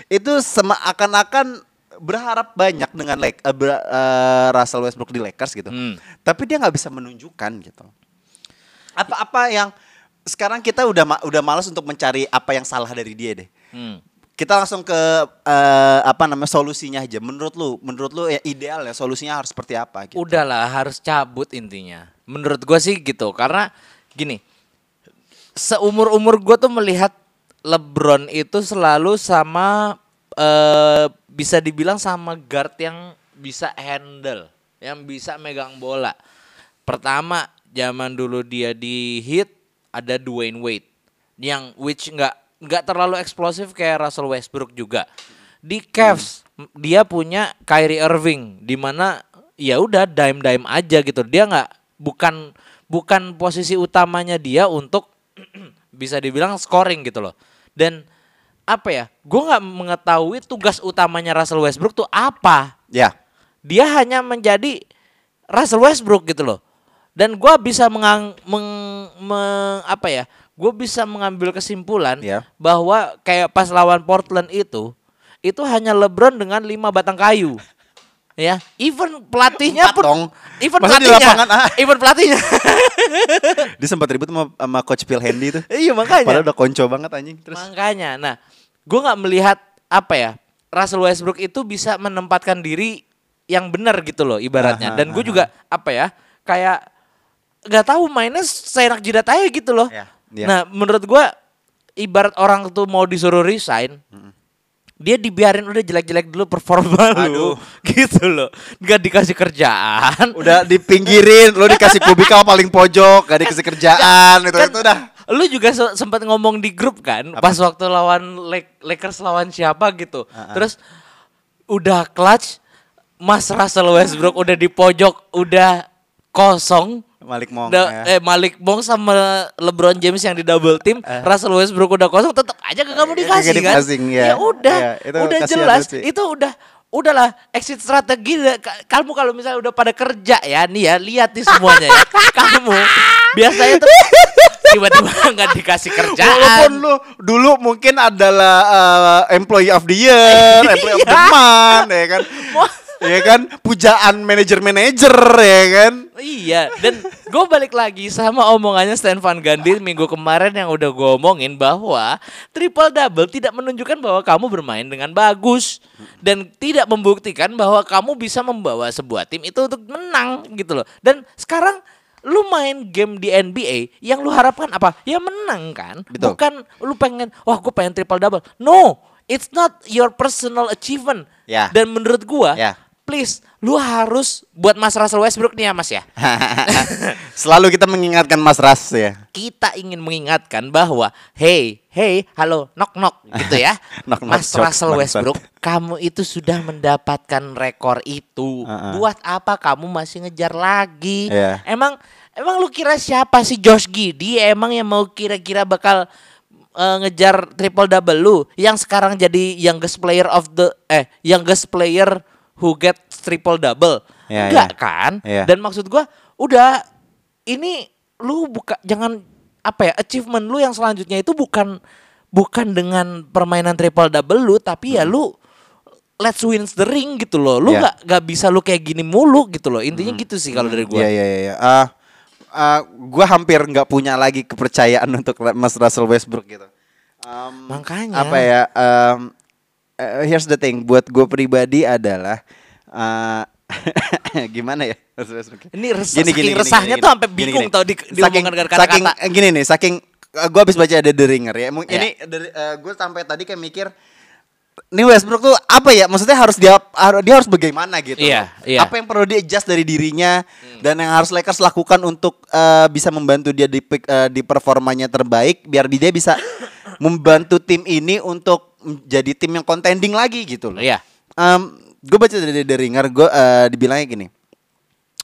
itu sema akan-akan berharap banyak dengan like, ber- eh, Russell Westbrook di Lakers gitu. Hmm. Tapi dia nggak bisa menunjukkan gitu. Apa-apa yang sekarang kita udah ma- udah malas untuk mencari apa yang salah dari dia deh. Hmm. Kita langsung ke eh, apa namanya solusinya aja. Menurut lu, menurut lu ya ideal ya solusinya harus seperti apa gitu. Udahlah harus cabut intinya. Menurut gua sih gitu karena gini. Seumur-umur gua tuh melihat LeBron itu selalu sama eh bisa dibilang sama guard yang bisa handle, yang bisa megang bola. Pertama, zaman dulu dia di Heat ada Dwayne Wade yang which nggak nggak terlalu eksplosif kayak Russell Westbrook juga. Di Cavs m- dia punya Kyrie Irving di mana ya udah dime dime aja gitu. Dia nggak bukan bukan posisi utamanya dia untuk bisa dibilang scoring gitu loh. Dan apa ya? Gue nggak mengetahui tugas utamanya Russell Westbrook tuh apa Ya. dia hanya menjadi Russell Westbrook gitu loh. Dan gua bisa mengang, meng- meng- apa ya? Gue bisa mengambil kesimpulan Ya. bahwa kayak pas lawan Portland itu, itu hanya LeBron dengan lima batang kayu. Ya, even pelatihnya Empat pun, dong. even Masa di pelatihnya, lapangan, ah? even pelatihnya. Dia sempat ribut sama, sama coach Phil Handy tuh. iya makanya. Padahal udah konco banget anjing. Terus Makanya, nah, gue nggak melihat apa ya Russell Westbrook itu bisa menempatkan diri yang benar gitu loh ibaratnya. Aha, Dan gue juga apa ya kayak nggak tahu mainnya seenak jidat aja gitu loh. Ya, iya. Nah, menurut gue ibarat orang tuh mau disuruh resign, dia dibiarin udah jelek-jelek dulu performa lu, Aduh. gitu loh. Gak dikasih kerjaan. udah dipinggirin, lo dikasih kubikal paling pojok, gak dikasih kerjaan, Kan itu udah. Lu juga se- sempat ngomong di grup kan pas waktu lawan Lak- Lakers lawan siapa gitu. Terus udah clutch Mas Russell Westbrook udah di pojok, udah kosong. Malik Monk. Da- ya. eh Malik Monk sama LeBron James yang di double team, Russell Westbrook udah kosong, tetap aja ke kamu Eh, dikasih kan? dikasih, ya. Ya udah, Ya, itu udah jelas, sih. itu udah udahlah exit strategi kamu kalau misalnya udah pada kerja ya nih ya lihat nih semuanya ya kamu biasanya tuh tiba-tiba nggak dikasih kerjaan Walaupun lu dulu mungkin adalah uh, employee of the year, employee of the month, ya kan? Ya kan? Pujaan manajer-manajer, ya kan? Iya, dan gue balik lagi sama omongannya Stan Van Gundy minggu kemarin yang udah gue omongin bahwa triple double tidak menunjukkan bahwa kamu bermain dengan bagus dan tidak membuktikan bahwa kamu bisa membawa sebuah tim itu untuk menang gitu loh. Dan sekarang lu main game di NBA yang lu harapkan apa? Ya menang kan? Betul. Bukan lu pengen wah gue pengen triple double. No, it's not your personal achievement. Ya. Dan menurut gua Ya. Please lu harus buat Mas Russell Westbrook nih ya Mas ya. Selalu kita mengingatkan Mas Ras ya. Kita ingin mengingatkan bahwa hey, hey, halo, knock knock gitu ya. Knock, knock, Mas jokes, Russell bangsat. Westbrook, kamu itu sudah mendapatkan rekor itu. Uh-uh. Buat apa kamu masih ngejar lagi? Iya. Emang emang lu kira siapa sih Josh Giddey? Emang yang mau kira-kira bakal eh, ngejar triple double lu yang sekarang jadi youngest player of the eh youngest player who get triple double. Iya, Enggak iya. kan? Iya. Dan maksud gua udah ini lu buka jangan apa ya achievement lu yang selanjutnya itu bukan bukan dengan permainan triple double lu tapi ya lu let's win the ring gitu loh. Lu Iya. nggak nggak bisa lu kayak gini mulu gitu loh. Intinya gitu sih kalau dari gua. Iya iya iya. Ah, ah, gua hampir nggak punya lagi kepercayaan untuk Mas Russell Westbrook gitu. Um, Makanya. apa ya? Um, eh, here's the thing. Buat gue pribadi adalah ah, gimana ya? Ini res- saking resahnya tuh sampai bingung tau di- Saking- kata-kata. Saking eh, gini nih, saking gue habis baca ada The Ringer ya. Mungkin Iya. ini gue sampai tadi kayak mikir ini Westbrook tuh apa ya? Maksudnya harus dia harus dia harus bagaimana gitu. Iya, loh. iya. Apa yang perlu di adjust dari dirinya dan yang harus Lakers lakukan untuk eh, bisa membantu dia di eh, di performanya terbaik biar dia bisa membantu tim ini untuk jadi tim yang contending lagi gitu loh. Iya. gue baca dari The Ringer, gue dibilangnya gini.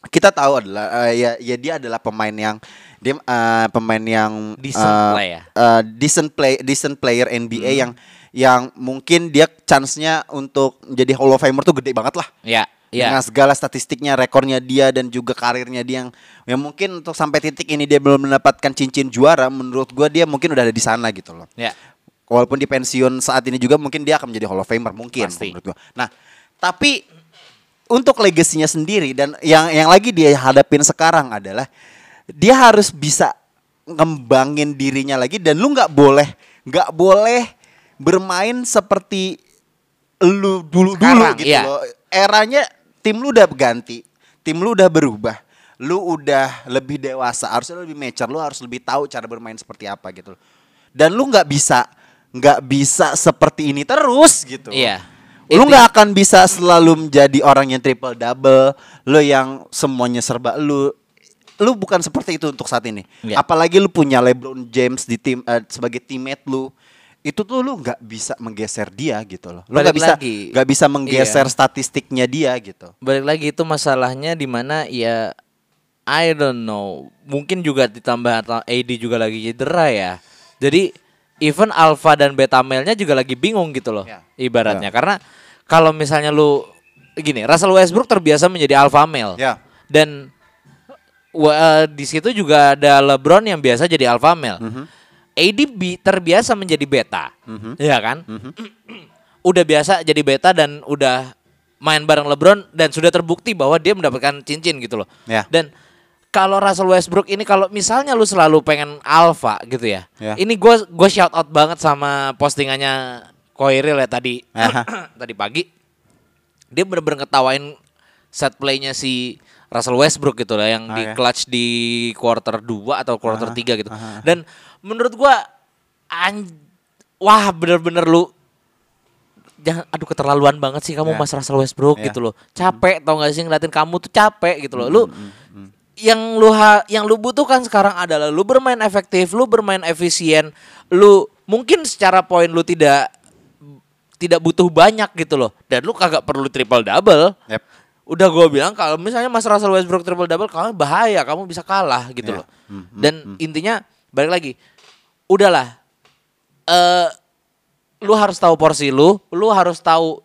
Kita tahu adalah eh, ya ya dia adalah pemain yang dia eh, pemain yang Decent eh, play ya. eh, decent play decent player NBA yang yang mungkin dia chance-nya untuk menjadi Hall of Famer tuh gede banget lah. Iya. Iya. Dengan segala statistiknya, rekornya dia dan juga karirnya dia yang yang mungkin untuk sampai titik ini dia belum mendapatkan cincin juara, menurut gua dia mungkin udah ada di sana gitu loh. Iya. Walaupun di pensiun saat ini juga mungkin dia akan menjadi Hall of Famer mungkin Pasti. menurut gua. Nah, tapi untuk legasinya sendiri dan yang yang lagi dia hadapin sekarang adalah dia harus bisa ngembangin dirinya lagi dan lu nggak boleh nggak boleh bermain seperti lu dulu dulu Sekarang, gitu iya. loh. Eranya tim lu udah ganti, tim lu udah berubah. lu udah lebih dewasa, harusnya lu lebih mature, lu harus lebih tahu cara bermain seperti apa gitu. Dan lu nggak bisa nggak bisa seperti ini terus gitu. Iya. Lu nggak akan bisa selalu menjadi orang yang triple double, lu yang semuanya serba lu. Lu bukan seperti itu untuk saat ini. Iya. Apalagi lu punya LeBron James di tim eh, sebagai teammate lu. Itu tuh lu nggak bisa menggeser dia gitu loh. Lu nggak bisa nggak bisa menggeser Iya. statistiknya dia gitu. balik lagi itu masalahnya di mana ya I don't know mungkin juga ditambah AD juga lagi cedera ya jadi even alpha dan beta male-nya juga lagi bingung gitu loh Ya. ibaratnya. Karena kalau misalnya lu gini Russell Westbrook terbiasa menjadi alpha male. Ya. dan eh, di situ juga ada LeBron yang biasa jadi alpha male. AD bi- terbiasa menjadi beta. Ya kan? Udah biasa jadi beta dan udah main bareng LeBron dan sudah terbukti bahwa dia mendapatkan cincin gitu loh. Ya. Dan kalau Russell Westbrook ini kalau misalnya lu selalu pengen alpha gitu ya. Ya. Ini gue gue shout out banget sama postingannya Koiril ya tadi tadi pagi. Dia bener-bener ngetawain set playnya si Russell Westbrook gitu lah yang Ah, di ya. clutch di quarter 2 atau quarter 3 gitu. Dan menurut gua an wah bener-bener lu jangan aduh keterlaluan banget sih kamu Ya. Mas Russell Westbrook Ya. gitu loh. Capek tau gak sih ngeliatin kamu tuh capek gitu loh. Lu Hmm, yang lu ha, yang lu butuhkan sekarang adalah lu bermain efektif, lu bermain efisien, lu mungkin secara poin lu tidak tidak butuh banyak gitu loh. Dan lu kagak perlu triple double. Yep. Udah gue bilang kalau misalnya Mas Russell Westbrook triple double kamu bahaya, kamu bisa kalah gitu Ya. loh. Dan intinya balik lagi, udahlah. Eh lu harus tahu porsi lu, lu harus tahu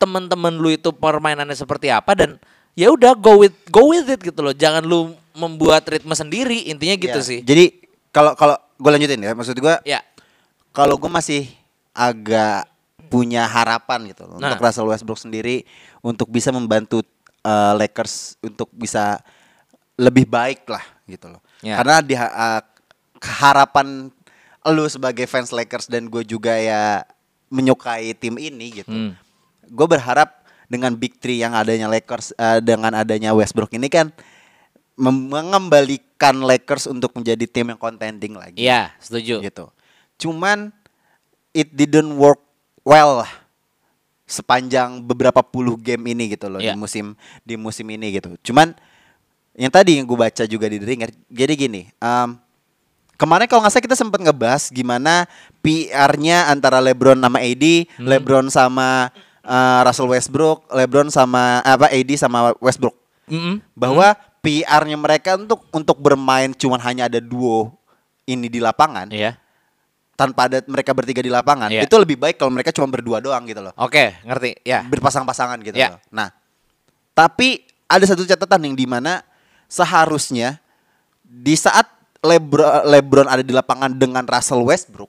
temen-temen lu itu permainannya seperti apa dan ya udah go with go with it gitu loh. Jangan lu membuat ritme sendiri, intinya gitu Ya. sih. Jadi kalau kalau gue lanjutin ya, maksud gue Ya. kalau gue masih agak punya harapan gitu loh Nah. untuk Russell Westbrook sendiri untuk bisa membantu uh, Lakers untuk bisa lebih baik lah gitu loh. Ya. Karena di uh, harapan lu sebagai fans Lakers dan gue juga ya menyukai tim ini gitu. Hmm. Gue berharap dengan big three yang adanya Lakers uh, dengan adanya Westbrook ini kan mengembalikan Lakers untuk menjadi tim yang contending lagi Iya, setuju. gitu. Cuman it didn't work well sepanjang beberapa puluh game ini gitu loh Iya. di musim di musim ini gitu. Cuman yang tadi yang gue baca juga di The Ringer, jadi gini, em, kemarin kalau nggak salah kita sempat ngebahas gimana PR-nya antara LeBron sama AD, Hmm. LeBron sama eh, Russell Westbrook, LeBron sama apa AD sama Westbrook Mm-mm. bahwa PR-nya mereka untuk untuk bermain cuman hanya ada duo ini di lapangan Iya. tanpa ada mereka bertiga di lapangan Iya. itu lebih baik kalau mereka cuma berdua doang gitu loh Oke, ngerti. Ya. berpasang-pasangan gitu Iya. loh nah tapi ada satu catatan yang di mana seharusnya di saat Lebron, LeBron ada di lapangan dengan Russell Westbrook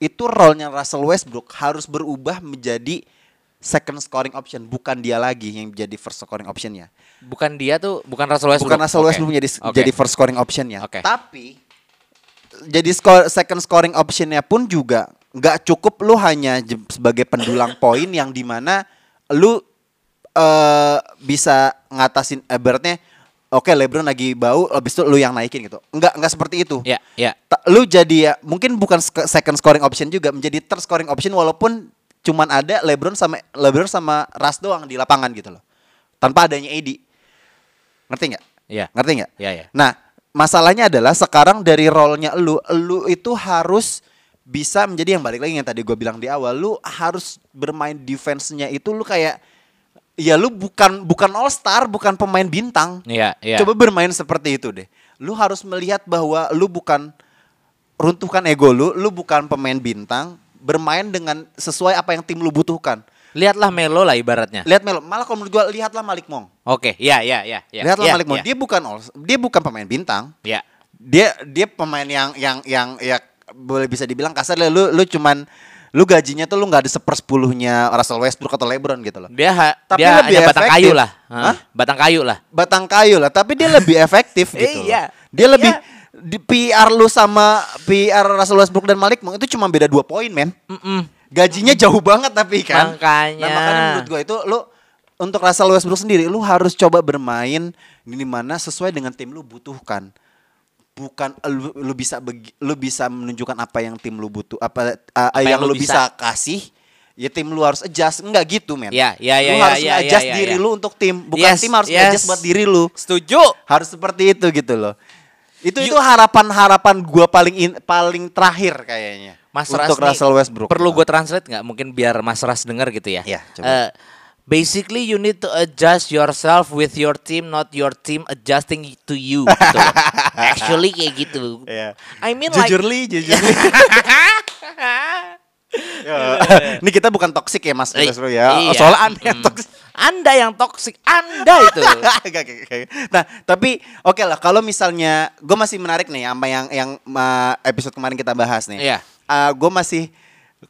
itu role-nya Russell Westbrook harus berubah menjadi second scoring option bukan dia lagi yang jadi first scoring optionnya Bukan dia tuh, bukan Russell Westbrook. bukan Russell. Westbrook jadi Oke. jadi first scoring optionnya. Oke. Tapi jadi score, second scoring optionnya pun juga nggak cukup lu hanya sebagai pendulang poin yang di mana lu eh bisa ngatasin ibaratnya oke LeBron lagi bau habis itu lu yang naikin gitu. Enggak enggak seperti itu. Ya, ya. Ta- Lu jadi ya mungkin bukan second scoring option juga menjadi third scoring option walaupun cuman ada LeBron sama LeBron sama Russ doang di lapangan gitu loh. Tanpa adanya AD. Ngerti nggak? Iya. Ngerti nggak? Iya, iya. Nah, masalahnya adalah sekarang dari role-nya lu, lu itu harus bisa menjadi yang balik lagi yang tadi gue bilang di awal, lu harus bermain defense-nya itu lu kayak ya lu bukan bukan all star, bukan pemain bintang. Iya, iya. Coba bermain seperti itu deh. Lu harus melihat bahwa lu bukan runtuhkan ego lu, lu bukan pemain bintang, bermain dengan sesuai apa yang tim lu butuhkan. Lihatlah Melo lah ibaratnya. Lihat Melo, malah kalau menurut gua lihatlah Malik Monk. Oke, ya, ya, ya, ya. lihatlah ya, Malik Monk. ya. Dia bukan all, dia bukan pemain bintang. Ya. Dia dia pemain yang yang yang ya boleh bisa dibilang kasar lah, lu lu cuman lu gajinya tuh lu nggak ada sepersepuluhnya Russell Westbrook atau LeBron gitu loh. Dia ha- Tapi dia lebih hanya batang efektif. kayu lah. Hah? Batang kayu lah. batang kayu lah, tapi dia lebih efektif gitu. Iya. Dia lebih Iya. Di PR lu sama PR Russell Westbrook dan Malik Monk itu cuma beda dua poin, men. Gajinya jauh banget tapi kan. Makanya. Nah, makanya menurut gua itu lu untuk Russell Westbrook sendiri lu harus coba bermain di mana sesuai dengan tim lu butuhkan. Bukan lu, lu bisa begi- lu bisa menunjukkan apa yang tim lu butuh, apa, uh, Apa yang yang, lu lu bisa. kasih. Ya tim lu harus adjust, enggak gitu men. Ya, ya, ya, lu ya, harus ya, adjust ya, ya, diri ya. lu untuk tim, bukan Yes, tim harus yes. adjust buat diri lu. Setuju. Harus seperti itu gitu loh. Itu You- itu harapan-harapan gua paling in- paling terakhir kayaknya. Mas untuk Ras Russell Westbrook. Perlu gue translate nggak? Mungkin biar Mas Ras dengar gitu ya. Iya, coba. Eh, basically you need to adjust yourself with your team, not your team adjusting to you. gitu. Actually kayak gitu. Iya. I mean like Jujurly, jujurly. Ya, Ini kita bukan toxic ya Mas Westbrook ya. iya. Soalnya anda yang Mm. toxic. Anda yang toxic, Anda itu. Nah, tapi oke lah kalau misalnya gue masih menarik nih sama yang yang uh, episode kemarin kita bahas nih. Iya. gue masih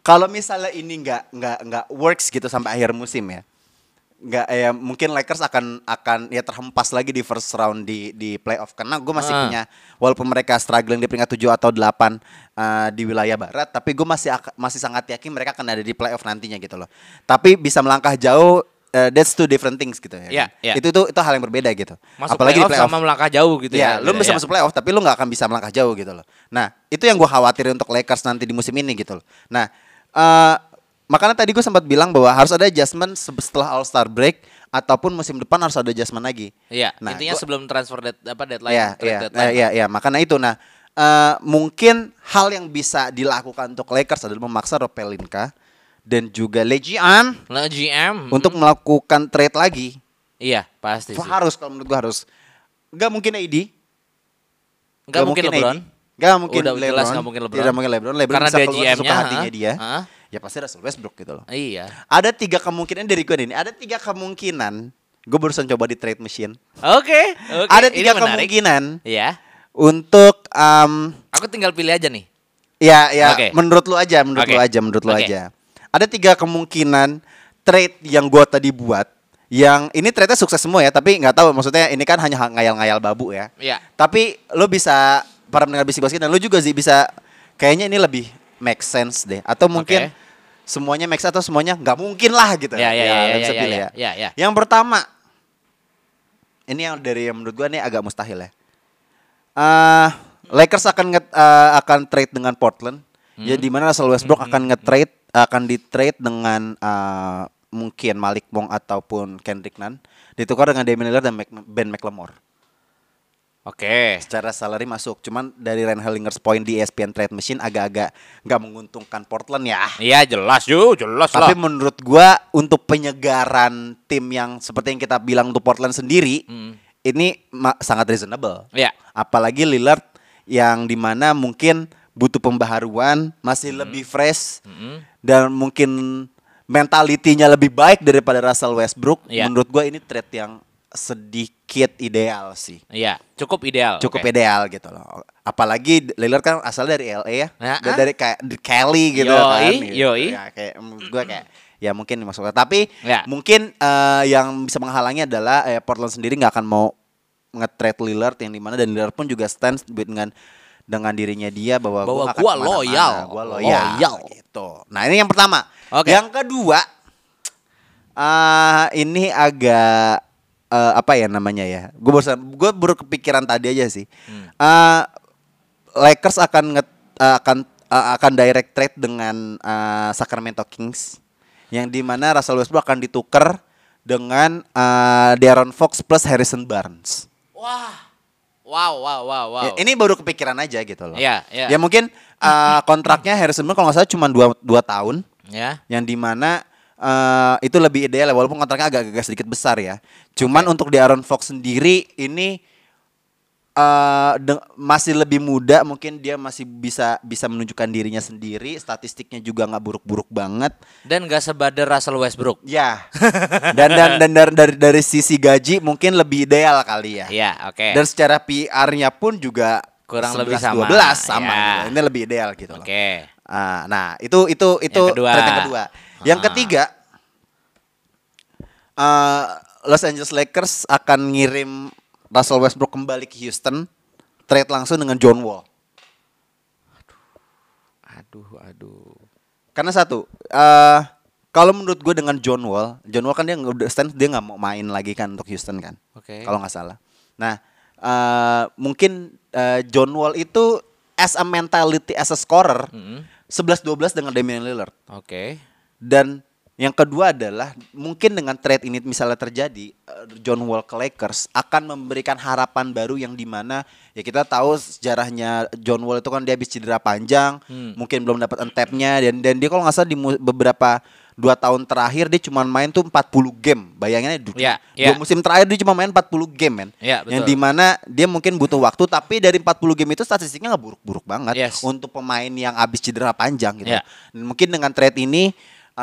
kalau misalnya ini nggak nggak nggak works gitu sampai akhir musim ya. Nggak ya mungkin Lakers akan akan ya terhempas lagi di first round di di playoff karena gue masih Ah. punya walaupun mereka struggling di peringkat 7 atau 8 uh, di wilayah barat tapi gue masih masih sangat yakin mereka akan ada di playoff nantinya gitu loh. Tapi bisa melangkah jauh uh, that's two different things gitu ya. Iya, iya. Itu itu itu hal yang berbeda gitu. Masuk Apalagi di playoff sama melangkah jauh gitu Iya, ya. lu bisa Ya. masuk playoff tapi lu nggak akan bisa melangkah jauh gitu loh. Nah, itu yang gua khawatirin untuk Lakers nanti di musim ini gitu loh. Nah, eh makanya tadi gue sempat bilang bahwa harus ada adjustment se- setelah All Star break ataupun musim depan harus ada adjustment lagi. Iya, Nah, intinya gua- sebelum transfer dead, apa deadline, Iya, iya, deadline. iya, iya, makanya itu. Nah, eh mungkin hal yang bisa dilakukan untuk Lakers adalah memaksa Rob Pelinka dan juga Legian Lah GM. untuk melakukan trade lagi. Iya, pasti sih. Harus kalau menurut gua harus. Nggak mungkin AD, Enggak mungkin LeBron. Gak mungkin Udah LeBron. jelas nggak mungkin LeBron. Tidak mungkin LeBron. LeBron Karena bisa dia GM-nya, hatinya ha? dia. Ha? Ya pasti Russell Westbrook gitu loh. Iya. Ada tiga kemungkinan dari gue ini. Ada tiga kemungkinan. Gue barusan coba di trade machine. Oke, oke. Ada Ini tiga menarik. kemungkinan Iya. untuk um, Aku tinggal pilih aja nih. ya ya Oke. menurut lu aja, menurut Oke. lu aja, menurut lu Oke. aja. Ada tiga kemungkinan trade yang gue tadi buat. Yang ini trade-nya sukses semua ya, tapi nggak tahu maksudnya ini kan hanya ngayal-ngayal babu ya. Iya. Tapi lu bisa para pendengar bisik basket dan lu juga sih bisa kayaknya ini lebih make sense deh atau mungkin Oke. Semuanya sense atau semuanya nggak mungkin lah gitu. Ya, ya, ya, ya, bisa ya, pilih ya, ya, ya. Yang pertama ini yang dari yang menurut gua nih agak mustahil ya. Eh Lakers akan nge- eh, akan trade dengan Portland. Ya Hmm. di mana Russell Westbrook akan nge-trade akan di-trade dengan eh, mungkin Malik Monk ataupun Kendrick Nunn ditukar dengan Damian Lillard dan Mac- Ben McLemore Oke. secara salary masuk. Cuman dari Ryan Hellinger's point di ESPN Trade Machine agak-agak nggak menguntungkan Portland ya. Iya, jelas yo, jelas Tapi lah. menurut gua untuk penyegaran tim yang seperti yang kita bilang untuk Portland sendiri Hmm. ini sangat reasonable. Iya. Apalagi Lillard yang di mana mungkin butuh pembaharuan, masih Hmm. lebih fresh dan mungkin mentalitinya lebih baik daripada Russell Westbrook. Iya. Menurut gua ini trade yang sedikit ideal sih Iya, cukup ideal. cukup Oke. ideal gitu loh. Apalagi Lillard kan asal dari LA ya, Nah, ah. dari kayak di Cali gitu Yoi, kan. yoi. Ya, kayak gue kayak ya mungkin masuk tapi Ya. mungkin eh, yang bisa menghalangi adalah eh, Portland sendiri nggak akan mau nge-trade Lillard yang di mana dan Lillard pun juga stand dengan dengan dirinya dia bahwa, Bahwa gua akan gua ke mana-mana, loyal. gua loyal, Loyal. gitu. Nah ini yang pertama. Oke. Yang kedua, ah ini agak eh, apa ya namanya ya? Gue baru gue baru kepikiran tadi aja sih. Hmm. Ah, Lakers akan nge, ah, akan ah, akan direct trade dengan ah, Sacramento Kings yang di mana Russell Westbrook akan ditukar dengan ah, De'Aaron Fox plus Harrison Barnes. Wah. Wow, wow, wow, wow. Ya, ini baru kepikiran aja gitu loh. Iya, iya. Ya mungkin ah, kontraknya Harrison Barnes kalau nggak salah cuma dua, dua tahun ya. yang di mana eh itu lebih ideal ya, walaupun kontraknya agak-agak sedikit besar ya. Cuman untuk di Aaron Fox sendiri ini eh de- masih lebih muda, mungkin dia masih bisa bisa menunjukkan dirinya sendiri, statistiknya juga nggak buruk-buruk banget. Dan gak sebader Russell Westbrook. Ya. dan dan dan dari, dari dari sisi gaji mungkin lebih ideal kali ya. Iya, oke. Dan secara PR-nya pun juga Kurang 11, lebih sama. 12 sama. Ya. Ini lebih ideal gitu loh. Oke. Ah, nah, itu itu itu Yang kedua. yang kedua. Yang Ah. ketiga eh, Los Angeles Lakers akan ngirim Russell Westbrook kembali ke Houston, trade langsung dengan John Wall. Aduh, aduh. Karena satu, eh Kalau menurut gue dengan John Wall, John Wall kan dia udah stand dia nggak mau main lagi kan untuk Houston kan. Oke. Kalau nggak salah. Nah, eh, mungkin eh, John Wall itu as a mentality as a scorer Mm-mm. 11-12 dengan Damian Lillard. Oke. Dan yang kedua adalah mungkin dengan trade ini misalnya terjadi eh, John Wall ke Lakers akan memberikan harapan baru yang di mana ya kita tahu sejarahnya John Wall itu kan dia habis cedera panjang, Hmm. mungkin belum dapat untap-nya dan dan dia kalau nggak salah di beberapa dua tahun terakhir dia cuma main tuh 40 game. Bayangannya du- Ya, dua ya. musim terakhir dia cuma main 40 game men. Betul. yang di mana dia mungkin butuh waktu tapi dari 40 game itu statistiknya nggak buruk-buruk banget Yes. untuk pemain yang habis cedera panjang gitu. Dan mungkin dengan trade ini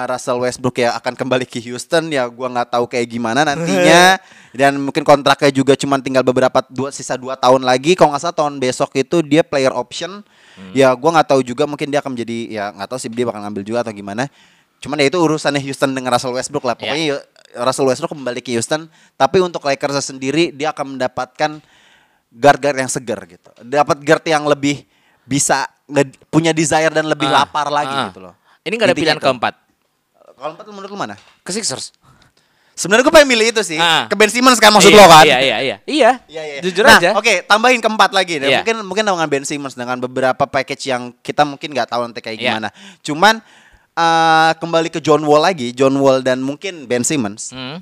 Russell Westbrook ya akan kembali ke Houston. Ya gua nggak tahu kayak gimana nantinya. Dan mungkin kontraknya juga cuma tinggal beberapa dua sisa dua tahun lagi. Kalau nggak salah tahun besok itu dia player option. Ya gua nggak tahu juga. Mungkin dia akan menjadi ya nggak tahu sih dia bakal ngambil juga atau gimana. Cuman ya itu urusannya Houston dengan Russell Westbrook lah. Pokoknya ya, Russell Westbrook kembali ke Houston. Tapi untuk Lakers sendiri dia akan mendapatkan guard-guard yang segar gitu. Dapat guard yang lebih bisa punya desire dan lebih Ah, lapar lagi ah. gitu loh. Ini nggak ada Intinya pilihan itu. keempat. Kalau empat menurut lu mana? Ke Sixers. Sebenarnya gue pengen milih itu sih. Ah. Ke Ben Simmons kan maksud Iya, lo kan? Iya, iya, iya. Iya. Iya, iya. Jujur nah, aja. Oke, tambahin keempat lagi deh. Iya. Mungkin mungkin dengan Ben Simmons dengan beberapa package yang kita mungkin nggak tahu nanti kayak Iya. gimana. Cuman eh, kembali ke John Wall lagi, John Wall dan mungkin Ben Simmons. Hmm.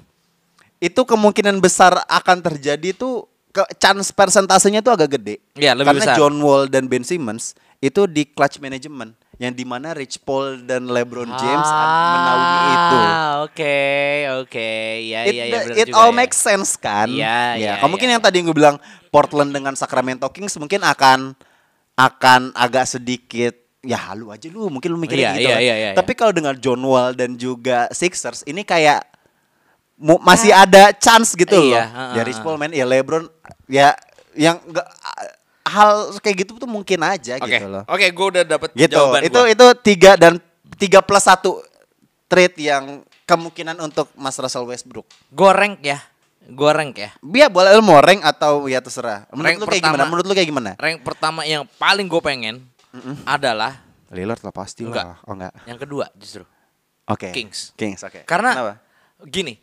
Itu kemungkinan besar akan terjadi tuh ke chance persentasenya tuh agak gede. Iya, lebih Karena besar. John Wall dan Ben Simmons itu di clutch management yang di mana Rich Paul dan LeBron James menaungi itu. Ah, oke, oke. Ya, it, iya, benar it juga all ya. makes sense kan? Iya, ya. iya, kalau mungkin iya. yang tadi gue bilang Portland dengan Sacramento Kings mungkin akan akan agak sedikit ya halu aja lu mungkin lu mikirnya Iya, gitu iya, kan. iya, iya, Tapi kalau dengan John Wall dan juga Sixers ini kayak mu- masih ada chance gitu loh. Iya, heeh, Ya Rich Paul main ya LeBron ya yang enggak hal kayak gitu tuh mungkin aja Oke, gitu loh. oke, gue udah dapet Gitu. jawaban Itu gua. itu tiga dan tiga plus satu trade yang kemungkinan untuk Mas Russell Westbrook. Gue rank ya, gue rank ya. Biar boleh lu mau rank atau ya terserah. Menurut Rank lu kayak pertama. gimana? Menurut lu kayak gimana? Rank pertama yang paling gue pengen adalah Lillard lah pasti Enggak. lah. Oh enggak. yang kedua justru. Oke. Kings. Kings, oke. Karena Kenapa? gini,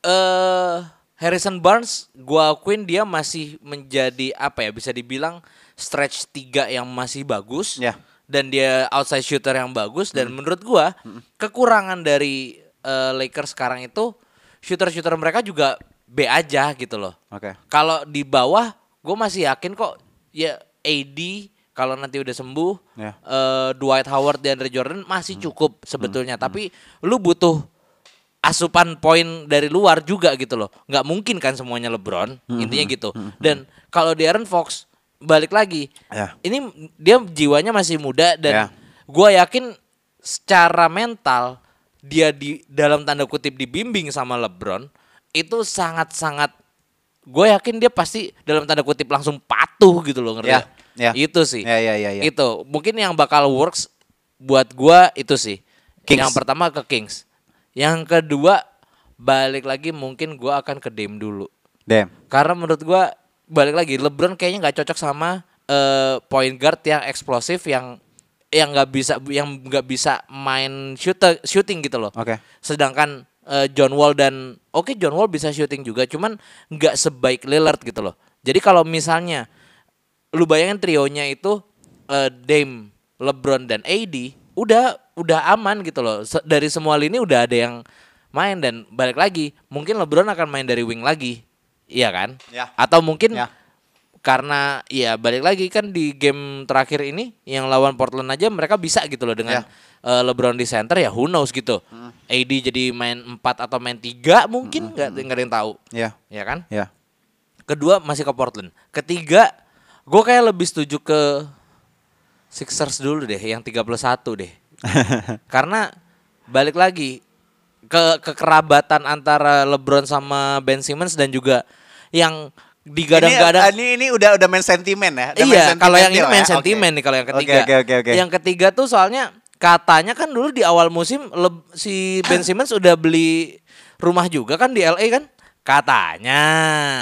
eh Harrison Barnes, gua akuin dia masih menjadi apa ya? Bisa dibilang stretch tiga yang masih bagus. Ya. Dan dia outside shooter yang bagus. Dan menurut gua kekurangan dari eh, Lakers sekarang itu shooter-shooter mereka juga B aja gitu loh. Oke. Kalau di bawah, gue masih yakin kok ya AD kalau nanti udah sembuh, Ya. eh, Dwight Howard dan Andre Jordan masih cukup sebetulnya. Tapi lu butuh asupan poin dari luar juga gitu loh. Nggak mungkin kan semuanya LeBron, intinya gitu. Dan kalau di Aaron Fox balik lagi, Ya. ini dia jiwanya masih muda dan gue yakin secara mental dia di dalam tanda kutip dibimbing sama LeBron itu sangat-sangat gue yakin dia pasti dalam tanda kutip langsung patuh gitu loh ngerti Ya, nggak? ya. itu sih Ya, ya, ya, ya. itu mungkin yang bakal works buat gua itu sih Kings. yang pertama ke Kings yang kedua balik lagi mungkin gua akan ke Dame dulu Damn. karena menurut gua balik lagi LeBron kayaknya nggak cocok sama eh, point guard yang eksplosif yang yang nggak bisa yang nggak bisa main shooter shooting gitu loh Oke. sedangkan eh, John Wall dan oke John Wall bisa shooting juga cuman nggak sebaik Lillard gitu loh jadi kalau misalnya lu bayangin trionya itu eh, Dame LeBron dan AD udah udah aman gitu loh dari semua lini udah ada yang main dan balik lagi mungkin LeBron akan main dari wing lagi iya kan Ya. atau mungkin Ya. karena ya balik lagi kan di game terakhir ini yang lawan Portland aja mereka bisa gitu loh dengan Ya. eh, LeBron di center ya who knows gitu. AD jadi main 4 atau main 3 mungkin nggak nggak ada yang tahu. Ya. Ya kan? Ya. Kedua masih ke Portland. Ketiga gue kayak lebih setuju ke Sixers dulu deh yang 31 deh. Karena balik lagi ke kekerabatan antara LeBron sama Ben Simmons dan juga yang digadang-gadang Ini, ini, ini udah udah main sentimen ya. Udah iya, kalau yang ini deal main ya? sentimen Oke. nih kalau yang ketiga. Oke oke oke. Yang ketiga tuh soalnya katanya kan dulu di awal musim Leb- si Ben Simmons udah beli rumah juga kan di LA kan? Katanya.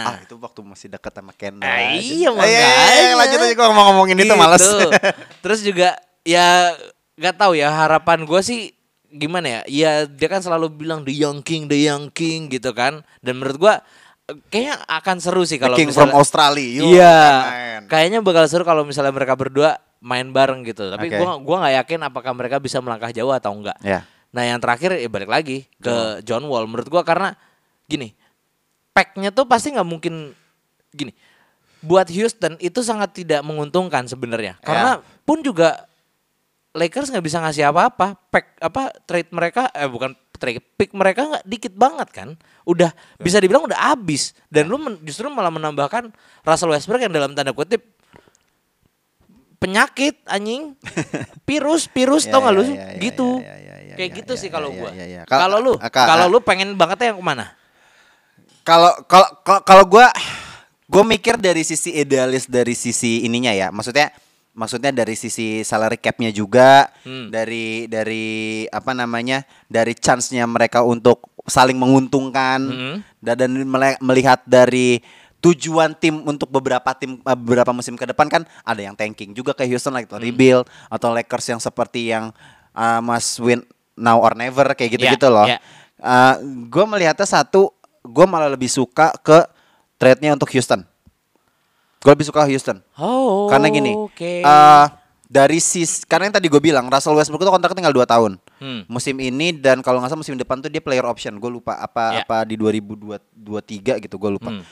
Ah itu waktu masih dekat sama Kendall. Ah, iya, Ah, iya, iya, makanya. lanjut aja gua mau ngomongin itu Gitu. males. Terus juga ya nggak tahu ya harapan gue sih gimana ya? Ya dia kan selalu bilang the young king, the young king gitu kan. Dan menurut gua eh, kayaknya akan seru sih kalau King from misalnya Australia. yuk, Iya. main. Kayaknya bakal seru kalau misalnya mereka berdua main bareng gitu. Tapi gua gua nggak yakin apakah mereka bisa melangkah jauh atau enggak. Ya. Nah, yang terakhir ya balik lagi ke John Wall menurut gua karena gini. Packnya tuh pasti nggak mungkin gini. Buat Houston itu sangat tidak menguntungkan sebenarnya. Karena pun juga Lakers nggak bisa ngasih apa-apa. Pack apa trade mereka eh bukan trade pick mereka nggak dikit banget kan. Udah bisa dibilang udah habis. Dan lu men- justru malah menambahkan Russell Westbrook yang dalam tanda kutip penyakit anjing. Virus virus Ya, tau gak ya, lu? ya, ya, gitu. ya, ya, ya, kayak ya, gitu ya, sih ya, kalau ya, gua. ya, ya. Ka- kalau lu Ka- kalau lu pengen bangetnya yang ke mana? Kalau kalau kalau- kalau gue gue mikir dari sisi idealis dari sisi ininya ya, maksudnya maksudnya dari sisi salary capnya juga, Hmm. dari dari apa namanya dari chance-nya mereka untuk saling menguntungkan Hmm. dan, dan melihat dari tujuan tim untuk beberapa tim eh, beberapa musim ke depan kan ada yang tanking juga kayak Houston like Hmm. rebuild atau Lakers yang seperti yang uh, must win now or never kayak gitu-gitu Ya, loh. ya. gue melihatnya satu, gue malah lebih suka ke trade-nya untuk Houston. Gue lebih suka Houston. oh Karena gini, oke eh, dari sis, karena yang tadi gue bilang Russell Westbrook itu kontraknya tinggal 2 tahun. Hmm. Musim ini dan kalau nggak salah musim depan tuh dia player option. Gue lupa apa Ya. apa di 2023 gitu, gue lupa. Hmm.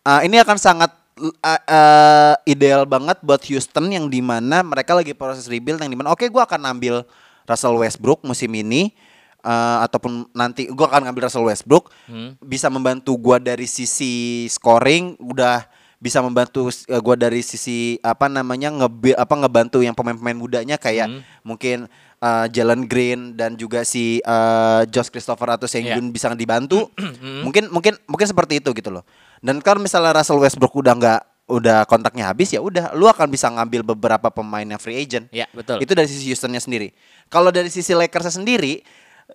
Eh, ini akan sangat eh, eh, ideal banget buat Houston yang di mana mereka lagi proses rebuild yang di mana oke gue akan ambil Russell Westbrook musim ini eh, ataupun nanti gue akan ngambil Russell Westbrook Hmm. bisa membantu gue dari sisi scoring udah bisa membantu eh, gua dari sisi apa namanya nge apa ngebantu yang pemain-pemain mudanya kayak Hmm. mungkin eh, Jalen Green dan juga si eh, Josh Christopher atau Iya. Sengun bisa dibantu Hmm. mungkin mungkin mungkin seperti itu gitu loh dan kalau misalnya Russell Westbrook udah nggak udah kontraknya habis ya udah lu akan bisa ngambil beberapa pemain yang free agent Ya, betul. itu dari sisi Houstonnya sendiri kalau dari sisi Lakersnya sendiri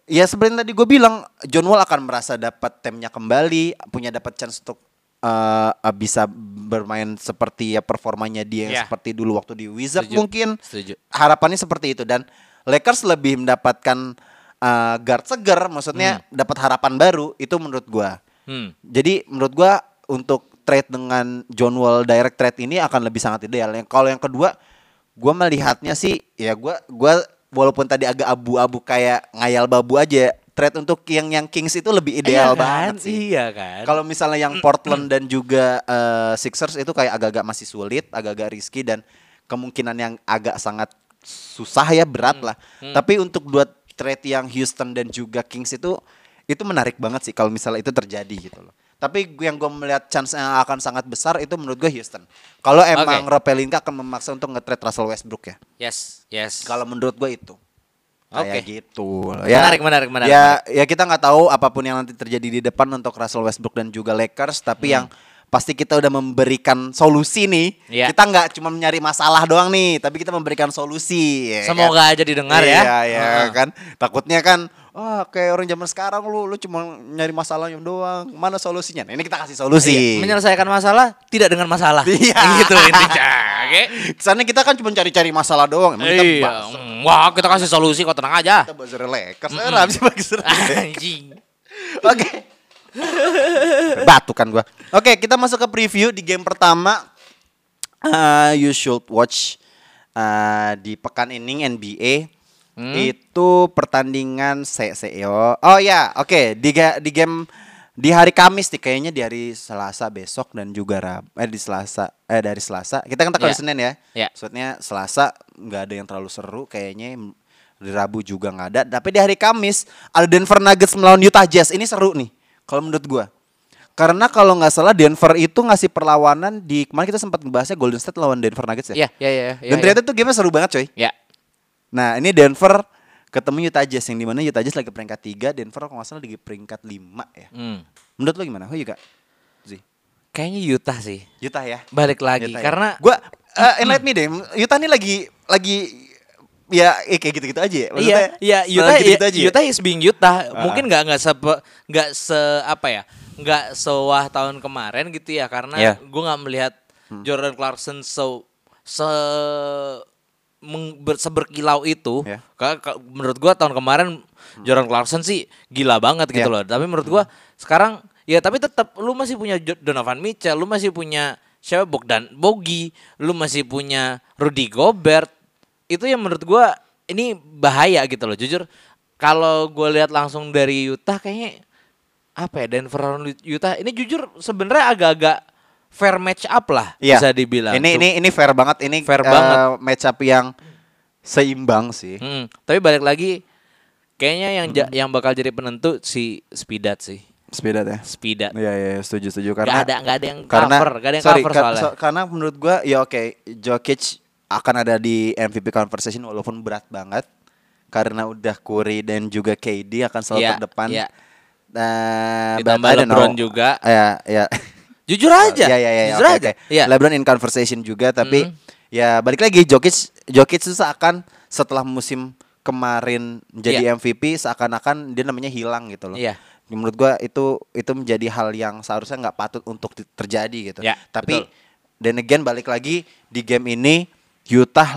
ya seperti tadi gue bilang John Wall akan merasa dapat timnya kembali punya dapat chance untuk eh, eh, bisa bermain seperti ya performanya dia yang Ya. seperti dulu waktu di Wizards Setuju. mungkin Setuju. harapannya seperti itu dan Lakers lebih mendapatkan eh, guard seger maksudnya dapat harapan baru itu menurut gua Hmm. jadi menurut gua untuk trade dengan John Wall direct trade ini akan lebih sangat ideal. Yang kalau yang kedua, gua melihatnya sih ya gua gua walaupun tadi agak abu-abu kayak ngayal babu aja, trade untuk yang yang Kings itu lebih ideal Iya kan? banget sih. Iya kan? Kalau misalnya yang Portland dan juga eh, Sixers itu kayak agak-agak masih sulit, agak-agak risky dan kemungkinan yang agak sangat susah ya berat Hmm. lah. Tapi untuk dua trade yang Houston dan juga Kings itu itu menarik banget sih kalau misalnya itu terjadi gitu loh. Tapi yang gue melihat chance yang akan sangat besar itu menurut gue Houston. Kalau emang Oke. Rob Pelinka akan memaksa untuk nge-trade Russell Westbrook ya. yes, yes. Kalau menurut gue itu. Kayak Oke. gitu. Menarik, menarik, menarik, Ya, ya kita nggak tahu apa pun yang nanti terjadi di depan untuk Russell Westbrook dan juga Lakers, tapi yang pasti kita udah memberikan solusi nih. Hmm. Iya. Kita nggak cuma mencari masalah doang nih, tapi kita memberikan solusi. ya kan? Semoga aja didengar ya. Iya, iya Heeh. kan. Takutnya kan Wah kayak orang zaman sekarang lu lu cuma nyari masalahnya doang. Mana solusinya? Nah, ini kita kasih solusi. Iya, Menyelesaikan masalah tidak dengan masalah. Iya. gitu intinya. Oke. Kesannya kita kan cuma cari-cari masalah doang. Emang kita Iya. bahas- Mm, Wah, kita kasih solusi kok tenang aja. kita bahas Lakers. Eh, habis bahas. Anjing. Oke. Batu kan gua. Oke, kita masuk ke preview di game pertama. Uh, you should watch uh, di pekan ini NBA. Itu pertandingan CEO. Oh ya, oke di ga- di game di hari Kamis nih kayaknya di hari Selasa besok dan juga Rab eh di Selasa eh dari Selasa. Kita kan tanggal Ya. Senin ya. Ya. Maksudnya Selasa nggak ada yang terlalu seru kayaknya di Rabu juga nggak ada. Tapi di hari Kamis ada Denver Nuggets melawan Utah Jazz. Ini seru nih kalau menurut gua. Karena kalau nggak salah Denver itu ngasih perlawanan di kemarin kita sempat ngebahasnya Golden State lawan Denver Nuggets ya. Iya, iya, iya. iya, Dan ternyata tuh game seru banget coy. Ya. Nah ini Denver ketemu Utah Jazz yang di mana Utah Jazz lagi peringkat 3 Denver kalau nggak salah lagi peringkat 5 ya. Hmm. Menurut lo gimana? Oh juga Zi. Kayaknya Utah sih. Utah ya. Balik lagi Utah ya. karena gua uh, enlight me deh. Utah ini lagi lagi ya eh, kayak gitu-gitu aja ya. Iya, iya Utah gitu-gitu aja ya? Utah is being Utah. Ah. Mungkin nggak nggak sepe nggak se apa ya? nggak sewah tahun kemarin gitu ya karena Iya. gue nggak melihat Jordan Clarkson so se ber- seberkilau itu. Ya. Ka- ka- menurut gua tahun kemarin Jordan Clarkson sih gila banget gitu Ya. loh. Tapi menurut gua sekarang ya tapi tetap lu masih punya Donovan Mitchell, lu masih punya siapa Bogdan Bogi, lu masih punya Rudy Gobert. Itu yang menurut gua ini bahaya gitu loh. Jujur kalau gua lihat langsung dari Utah kayaknya apa ya Denver Utah ini jujur sebenarnya agak-agak fair match up lah Iya. bisa dibilang. Ini Tuh. ini ini fair banget ini Fair eh, banget. match up yang seimbang sih. Hmm, tapi balik lagi kayaknya yang ja- yang bakal jadi penentu si Spidat sih. Speedat ya. Spidat. Iya iya setuju setuju Gak karena ada nggak ada yang karena cover, gak ada yang sorry, cover ka- soalnya. so- karena menurut gua ya oke Jokic akan ada di MVP conversation walaupun berat banget karena udah Curry dan juga KD akan selalu Iya, terdepan. iya. Nah, Ditambah LeBron know. juga. Ya, ya. Jujur aja. Ya, ya, ya, Jujur oke, aja. oke. Iya. LeBron in conversation juga tapi Mhm. ya balik lagi Jokic Jokic itu seakan setelah musim kemarin menjadi Iya. MVP seakan-akan dia namanya hilang gitu loh. Iya. Menurut gua itu itu menjadi hal yang seharusnya nggak patut untuk di- terjadi gitu. Ya, Tapi betul. dan again balik lagi di game ini Utah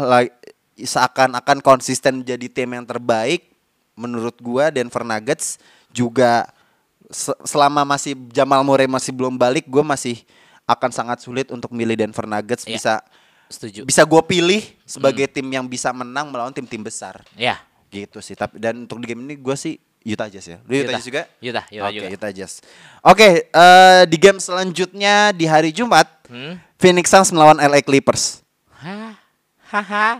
seakan-akan konsisten menjadi tim yang terbaik menurut gua Denver Nuggets juga selama masih Jamal Murray masih belum balik gue masih akan sangat sulit untuk milih Denver Nuggets Iya. bisa Setuju. bisa gue pilih sebagai tim yang bisa menang melawan tim-tim besar Ya. gitu sih tapi dan untuk di game ini gue sih Utah Jazz ya Lu Utah, Utah. Jazz juga Utah, Utah Oke, juga. Utah Jazz oke eh, di game selanjutnya di hari Jumat Hmm. Phoenix Suns melawan LA Clippers Hah? Haha.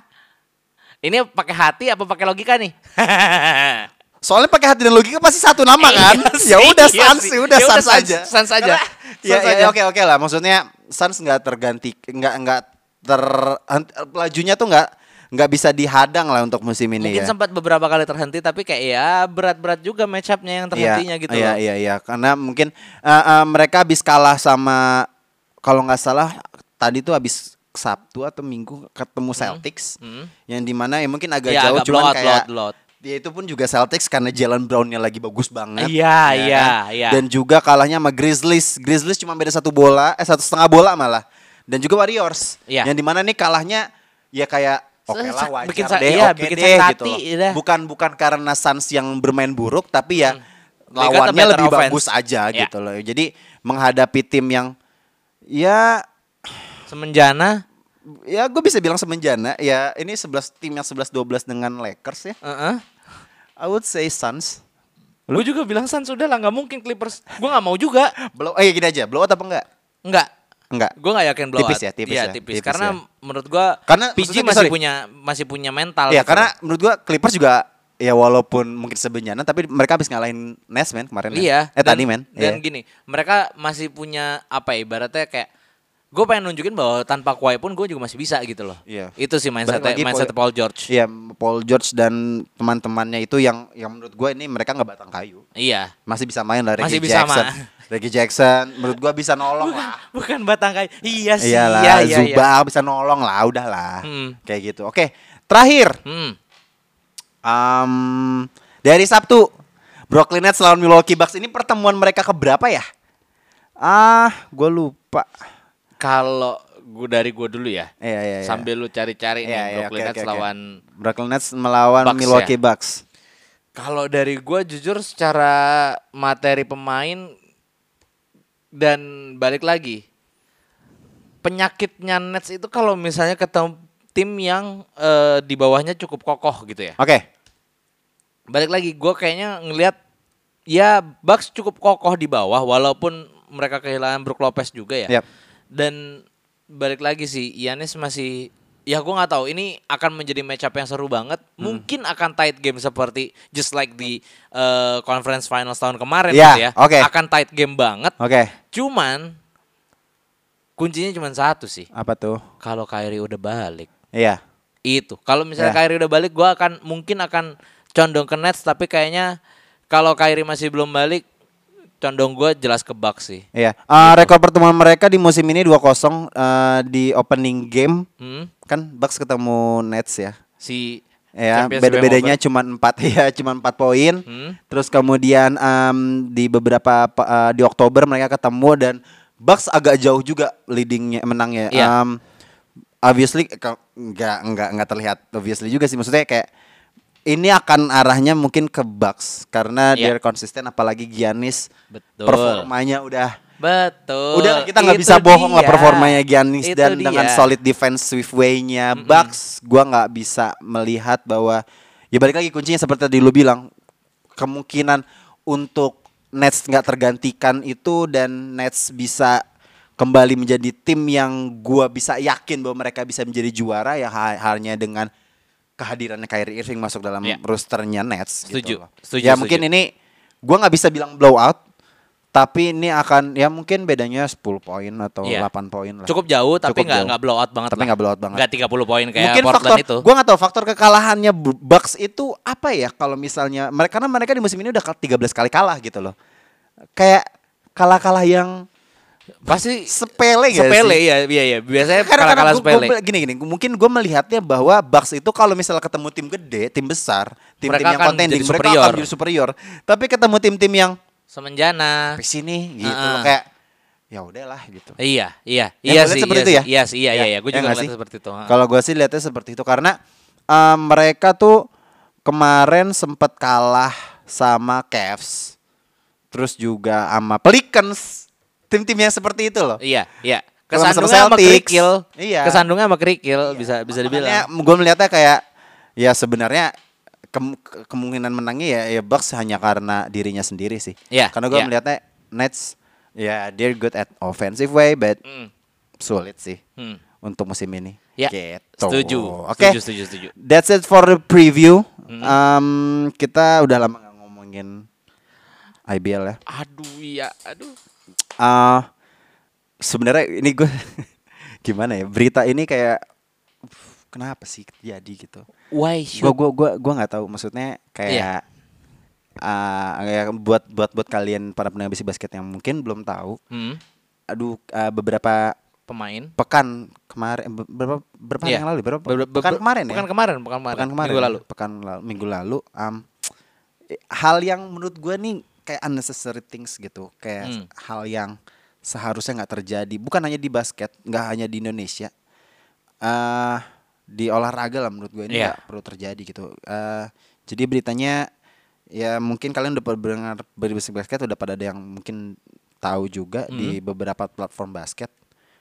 Ini pakai hati apa pakai logika nih? soalnya pakai hati dan logika pasti satu nama kan Iya sih, ya udah iya sih. sih udah Ya udah Suns Suns, aja Suns aja. Karena- Suns ya, ya, aja. oke oke lah maksudnya Suns nggak terganti nggak nggak ter hent- lajunya tuh nggak nggak bisa dihadang lah untuk musim ini Mungkin ya sempat beberapa kali terhenti tapi kayak ya berat-berat juga match up-nya yang terhentinya Iya, gitu iya, loh. Iya, iya, Karena mungkin eh, eh, mereka habis kalah sama kalau nggak salah tadi tuh habis Sabtu atau Minggu ketemu Celtics, Hmm. yang di mana ya mungkin agak Iya, jauh, agak cuman blowout, kayak blowout, blowout. Dia itu pun juga Celtics karena Jalen Brownnya lagi bagus banget. Iya, ya iya, kan? iya. Dan juga kalahnya sama Grizzlies, Grizzlies cuma beda satu bola, eh satu setengah bola malah. Dan juga Warriors, Iya. yang di mana nih kalahnya ya kayak Oke lah Sak- wajar bikin deh, iya, oke bikin deh gitu hati, loh. udah. Bukan bukan karena Suns yang bermain buruk, tapi ya a lawannya lebih offense. bagus aja Ya. gitu loh. Jadi menghadapi tim yang ya Semenjana. ya gue bisa bilang semenjana ya ini 11 tim yang 11 12 dengan Lakers ya. Heeh. I would say Suns. Gue juga bilang Suns udah lah nggak mungkin Clippers. Gue nggak mau juga. Blow eh gini aja, blowout apa enggak? Enggak. Enggak. Gue nggak yakin blowout. Tipis ya, tipis Iya, ya, tipis. tipis Karena ya. menurut gue Karena PG masih sorry. punya masih punya mental. Ya gitu. karena menurut gua Clippers juga ya walaupun mungkin sebenarnya tapi mereka habis ngalahin Nets men kemarin. Iya. Eh dan- tadi men. Dan Iya. gini, mereka masih punya apa ya, ibaratnya kayak gue pengen nunjukin bahwa tanpa Kawhi pun gue juga masih bisa gitu loh. Iya. Itu sih mindset mindset Paul- Paul George. Iya, Paul George dan teman-temannya itu yang yang menurut gua ini mereka nggak batang kayu. Iya. Masih bisa main lah Reggie Masih bisa Jackson. ma- Reggie Jackson menurut gua bisa nolong lah. Bukan batang kayu. Iya sih. Iyalah, iya, iya, iya. Zubac bisa nolong lah, udahlah. Hmm. Kayak gitu. Oke, terakhir Hmm. um, dari Sabtu Brooklyn Nets lawan Milwaukee Bucks ini pertemuan mereka keberapa ya? Ah, gue lupa. Kalau gue dari gue dulu ya. Iya, iya, iya. Sambil lu cari-cari Iya, nih iya, Brooklyn oke, Nets oke. lawan Brooklyn Nets melawan Bucks Milwaukee ya? Bucks. Kalau dari gue jujur secara materi pemain dan balik lagi penyakitnya Nets itu kalau misalnya ketemu tim yang eh, di bawahnya cukup kokoh gitu ya. Oke. Balik lagi gue kayaknya ngelihat ya Bucks cukup kokoh di bawah walaupun mereka kehilangan Brook Lopez juga ya. Yap. Dan balik lagi sih Yanis masih ya gue nggak tahu ini akan menjadi match up yang seru banget. Hmm. Mungkin akan tight game seperti just like di eh, conference finals tahun kemarin Ya, gitu ya. oke. Akan tight game banget. Oke. Cuman kuncinya cuma satu sih. Apa tuh? Kalau Kyrie udah balik Iya. itu. Kalau misalnya Ya. Kyrie udah balik, gua akan mungkin akan condong ke Nets. Tapi kayaknya kalau Kyrie masih belum balik, condong gua jelas ke Bucks sih. Iya. Eh, rekor pertemuan mereka di musim ini 2-0 eh, di opening game Hmm? kan Bucks ketemu Nets ya. Si Ya, beda-bedanya cuma 4 ya, cuma 4 poin. Hmm. Terus kemudian em, di beberapa pa- eh, di Oktober mereka ketemu dan Bucks agak jauh juga leadingnya menangnya. Iya. Em, obviously nggak nggak nggak terlihat obviously juga sih maksudnya kayak ini akan arahnya mungkin ke Bucks karena Iya. dia konsisten apalagi Giannis Betul. performanya udah Betul. udah kita nggak bisa bohong lah dia. performanya Giannis Itu dan dia. dengan solid defense way-nya Bucks gua nggak bisa melihat bahwa ya balik lagi kuncinya seperti tadi lu bilang kemungkinan untuk Nets nggak tergantikan itu dan Nets bisa kembali menjadi tim yang gua bisa yakin bahwa mereka bisa menjadi juara ya ha- hanya dengan kehadirannya Kyrie Irving masuk dalam Ya. rosternya Nets Setuju, gitu loh. setuju, ya setuju. mungkin ini gua nggak bisa bilang blowout tapi ini akan ya mungkin bedanya 10 poin atau Iya. 8 poin lah. Cukup jauh tapi nggak nggak blow out banget Tapi nggak blow out banget. Nggak 30 poin kayak mungkin Portland faktor itu. gua nggak tahu faktor kekalahannya Bu- Bucks itu apa ya kalau misalnya mereka karena mereka di musim ini udah ke- 13 kali kalah gitu loh. Kayak kalah-kalah yang Pasti sepele gak sepele sih? ya, iya iya. Biasanya Karena, gua- sepele. gua- gini gini, mungkin gue melihatnya bahwa Bucks itu kalau misalnya ketemu tim gede, tim besar, tim-tim Mereka yang contending, jadi mereka superior. akan jadi superior. Tapi ketemu tim-tim yang Semenjana. di sini gitu Ah. loh, kayak ya udahlah gitu. Iya, iya, iya sih, seperti iya itu ya? Iya sih, iya, iya, iya. Gue Ya juga sih? seperti itu. Kalau gue sih lihatnya seperti itu karena eh, mereka tuh kemarin sempat kalah sama Cavs, terus juga sama Pelicans, tim-tim yang seperti itu loh. Iya, iya. Kesandungnya sama kerikil. iya. Kesandungnya sama kerikil bisa bisa dibilang. gue melihatnya kayak ya sebenarnya ke- kemungkinan menangnya ya ya Bucks hanya karena dirinya sendiri sih. Iya, Karena gue iya. melihatnya Nets ya they're good at offensive way but Hmm. sulit sih Hmm. untuk musim ini. Ya, Gitu. setuju. Oke. Setuju, setuju, setuju. That's it for the preview. Hmm. Um, kita udah lama gak ngomongin IBL ya. Aduh, iya, aduh. Uh, sebenarnya ini gue gimana ya berita ini kayak kenapa sih jadi gitu. Why Gue gua gua gua nggak tahu maksudnya kayak uh, ya buat buat buat kalian para pendengar bisi basket yang mungkin belum tahu. Hmm, Aduh uh, beberapa pemain pekan kemarin be- berapa berapa Iya. yang lalu berapa Be- be- pekan be- kemarin ya Pekan kemarin, pekan kemarin. pekan kemarin Minggu lalu. pekan lalu minggu lalu um, hal yang menurut gue nih kayak unnecessary things gitu kayak Hmm. hal yang seharusnya nggak terjadi bukan hanya di basket nggak hanya di Indonesia eh di olahraga lah menurut gue ini Iya. nggak perlu terjadi gitu Eh jadi beritanya ya mungkin kalian udah pernah dengar berbisik basket udah pada ada yang mungkin tahu juga di Hmm. beberapa platform basket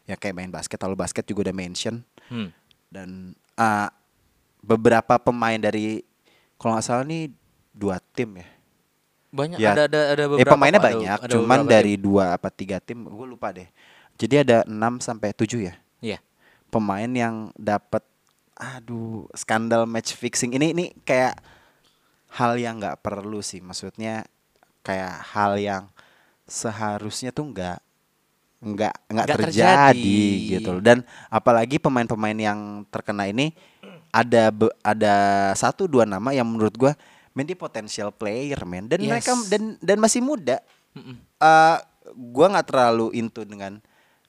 ya kayak main basket kalau basket juga udah mention Hmm. dan uh, beberapa pemain dari kalau nggak salah nih dua tim ya. Banyak Ya. ada ada ada Eh beberapa. pemainnya kok, ada- banyak, ada cuman beberapa dari dua apa tiga tim, gue lupa deh. Jadi ada 6 sampai 7 ya tim. Iya. pemain yang dapat aduh skandal match fixing ini ini kayak hal yang nggak perlu sih maksudnya kayak hal yang seharusnya tuh nggak nggak nggak terjadi, terjadi. gitu loh dan apalagi pemain-pemain yang terkena ini ada be- ada satu dua nama yang menurut gua men dia potensial player men dan Yes. mereka dan dan masih muda Mm-mm. eh gua nggak terlalu into dengan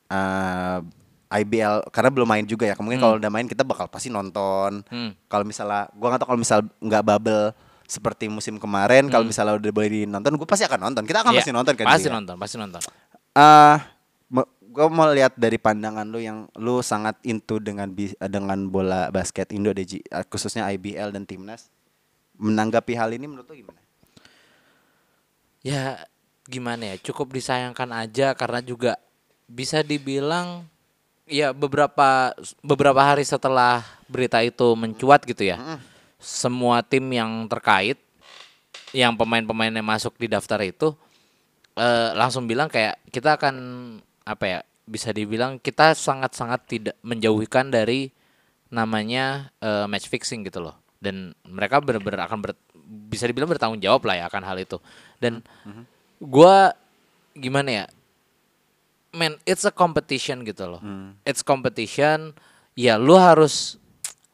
eh IBL karena belum main juga ya. Mungkin kalau udah main kita bakal pasti nonton. Hmm. Kalau misalnya gua nggak tahu kalau misal nggak bubble seperti musim kemarin, kalau misalnya udah boleh nonton, gue pasti akan nonton. Kita akan Iya, pasti nonton kan. Pasti Dia? nonton, pasti nonton. Eh, gue mau lihat dari pandangan lu yang lu sangat into dengan dengan bola basket Indo khususnya IBL dan timnas. Menanggapi hal ini menurut lu gimana? Ya gimana ya? Cukup disayangkan aja karena juga bisa dibilang ya beberapa beberapa hari setelah berita itu mencuat gitu ya semua tim yang terkait yang pemain-pemainnya masuk di daftar itu eh, langsung bilang kayak kita akan apa ya bisa dibilang kita sangat-sangat tidak menjauhkan dari namanya eh, match fixing gitu loh dan mereka benar-benar akan ber- bisa dibilang bertanggung jawab lah ya akan hal itu. Dan gua gimana ya man it's a competition gitu loh. It's competition ya lu harus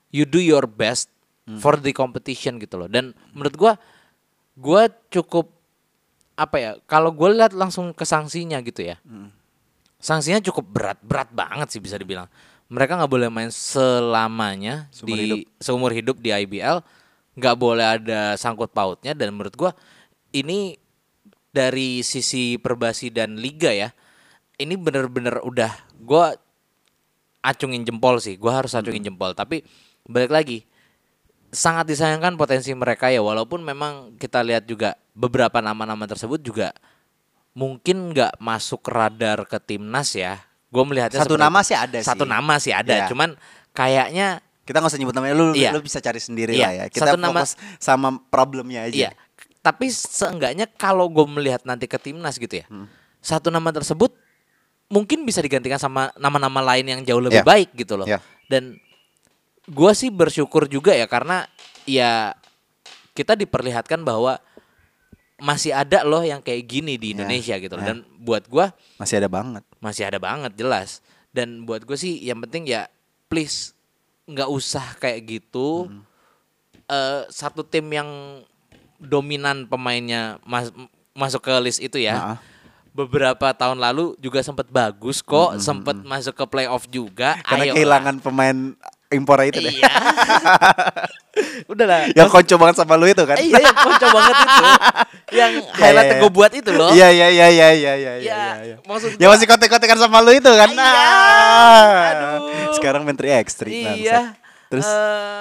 you do your best for the competition gitu loh. Dan menurut gua gua cukup apa ya kalau gue lihat langsung ke sanksinya gitu ya. Sanksinya cukup berat berat banget sih bisa dibilang mereka nggak boleh main selamanya Seumur di hidup. seumur hidup di IBL nggak boleh ada sangkut pautnya dan menurut gua ini dari sisi perbasi dan liga ya ini bener-bener udah gua acungin jempol sih. Gua harus acungin jempol. Tapi balik lagi sangat disayangkan potensi mereka ya walaupun memang kita lihat juga beberapa nama-nama tersebut juga mungkin nggak masuk radar ke timnas ya. Gue melihatnya Satu nama itu. sih ada sih. Satu nama sih ada, Iya. cuman kayaknya Kita nggak usah nyebut namanya lu Iya. lu bisa cari sendiri Iya. lah ya. Kita Satu nama- fokus sama problemnya aja. Iya. Tapi seenggaknya kalau gue melihat nanti ke timnas gitu ya, Hmm. satu nama tersebut mungkin bisa digantikan sama nama-nama lain yang jauh lebih Iya. baik gitu loh. Iya. Dan gue sih bersyukur juga ya karena ya kita diperlihatkan bahwa masih ada loh yang kayak gini di Iya. Indonesia gitu loh. Iya. Dan buat gue Masih ada banget. Masih ada banget jelas. Dan buat gue sih yang penting ya please nggak usah kayak gitu. Hmm. Eh, satu tim yang dominan pemainnya mas- masuk ke list itu ya. Nah, Beberapa tahun lalu juga sempat bagus kok, sempat masuk ke playoff juga. Hmm, karena Ayo kehilangan pemain impor itu deh. Iya. Udahlah. Yang kocok banget sama lu itu kan. Iya, yang kocok banget itu. Yang Iya, highlight iya, yang gue iya. buat itu loh. Iya iya iya iya iya iya Ya, iya. maksud Yang masih kontek-kontekan sama lu itu kan. Iya. Nah. Aduh. Sekarang menteri X3 Iya. Terus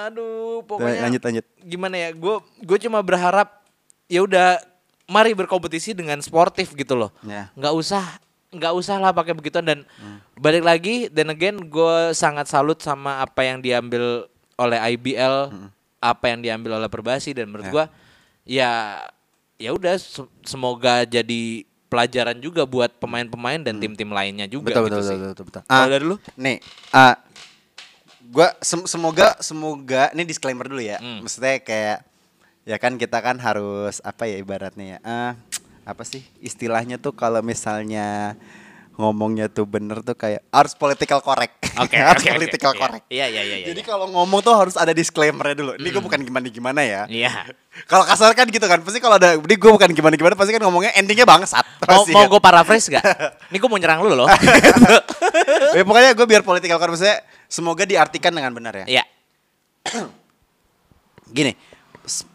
aduh, pokoknya lanjut lanjut. gimana ya? Gue gue cuma berharap ya udah mari berkompetisi dengan sportif gitu loh. Ya. Nggak usah nggak usah lah pakai begituan dan Hmm. balik lagi dan again gue sangat salut sama apa yang diambil oleh IBL, apa yang diambil oleh Perbasi dan menurut Hmm. Ya. gua ya ya udah se- semoga jadi pelajaran juga buat pemain-pemain dan tim-tim lainnya juga Hmm. Betul gitu betul, sih. betul betul betul. Kalau Ah, dari lu? Nih, ah gua sem- semoga semoga ini disclaimer dulu ya. Hmm. Maksudnya kayak ya kan kita kan harus apa ya ibaratnya ya. Ah, apa sih istilahnya tuh kalau misalnya ngomongnya tuh bener tuh kayak harus political correct. Oke, harus oke, oke. political Iya, correct. Iya, iya, iya, iya. Jadi kalau ngomong tuh harus ada disclaimernya dulu. Ini gue bukan gimana-gimana ya. Iya. Kalau kasar kan gitu kan, pasti kalau ada, ini gue bukan gimana-gimana, pasti kan ngomongnya endingnya bangsat. Mau, mau kan. gue paraphrase gak? Ini gue mau nyerang lu loh. Ya, pokoknya gue biar political correct, maksudnya semoga diartikan dengan benar ya. Iya. Gini,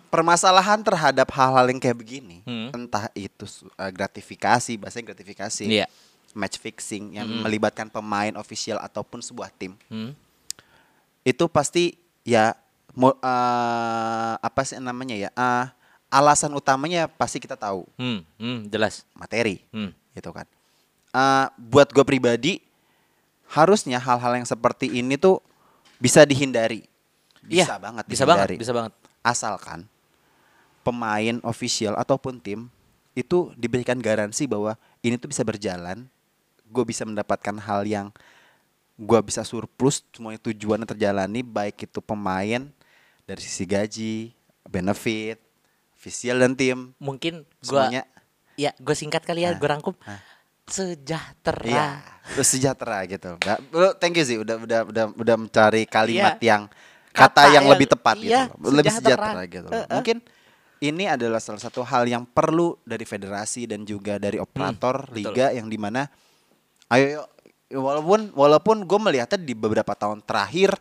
permasalahan terhadap hal-hal yang kayak begini, Hmm. entah itu uh, gratifikasi, bahasanya gratifikasi, Iya. match fixing yang Mm-mm. melibatkan pemain official ataupun sebuah tim, Hmm. itu pasti ya mo- uh, apa sih namanya ya? uh, alasan utamanya pasti kita tahu Hmm. Hmm. Jelas. materi, Hmm. gitu kan. Uh, buat gue pribadi, harusnya hal-hal yang seperti ini tuh bisa dihindari. Bisa Iya, banget Bisa banget. dihindari. Bisa banget. Asalkan pemain official ataupun tim itu diberikan garansi bahwa ini tuh bisa berjalan, gue bisa mendapatkan hal yang gue bisa surplus, semuanya tujuannya terjalani, baik itu pemain dari sisi gaji, benefit, official dan tim, Mungkin gue semuanya ya gue singkat kali ya, Nah, gue rangkum. nah. Sejahtera. Iya, terus sejahtera gitu. Thank you sih udah udah udah udah mencari kalimat Iya. yang kata, Kata yang yang- lebih tepat iya, gitu. loh. Lebih sejahtera. sejahtera gitu. loh. Eh, eh. Mungkin ini adalah salah satu hal yang perlu dari federasi dan juga dari operator betul. liga yang di mana ayo walaupun walaupun gue melihatnya di beberapa tahun terakhir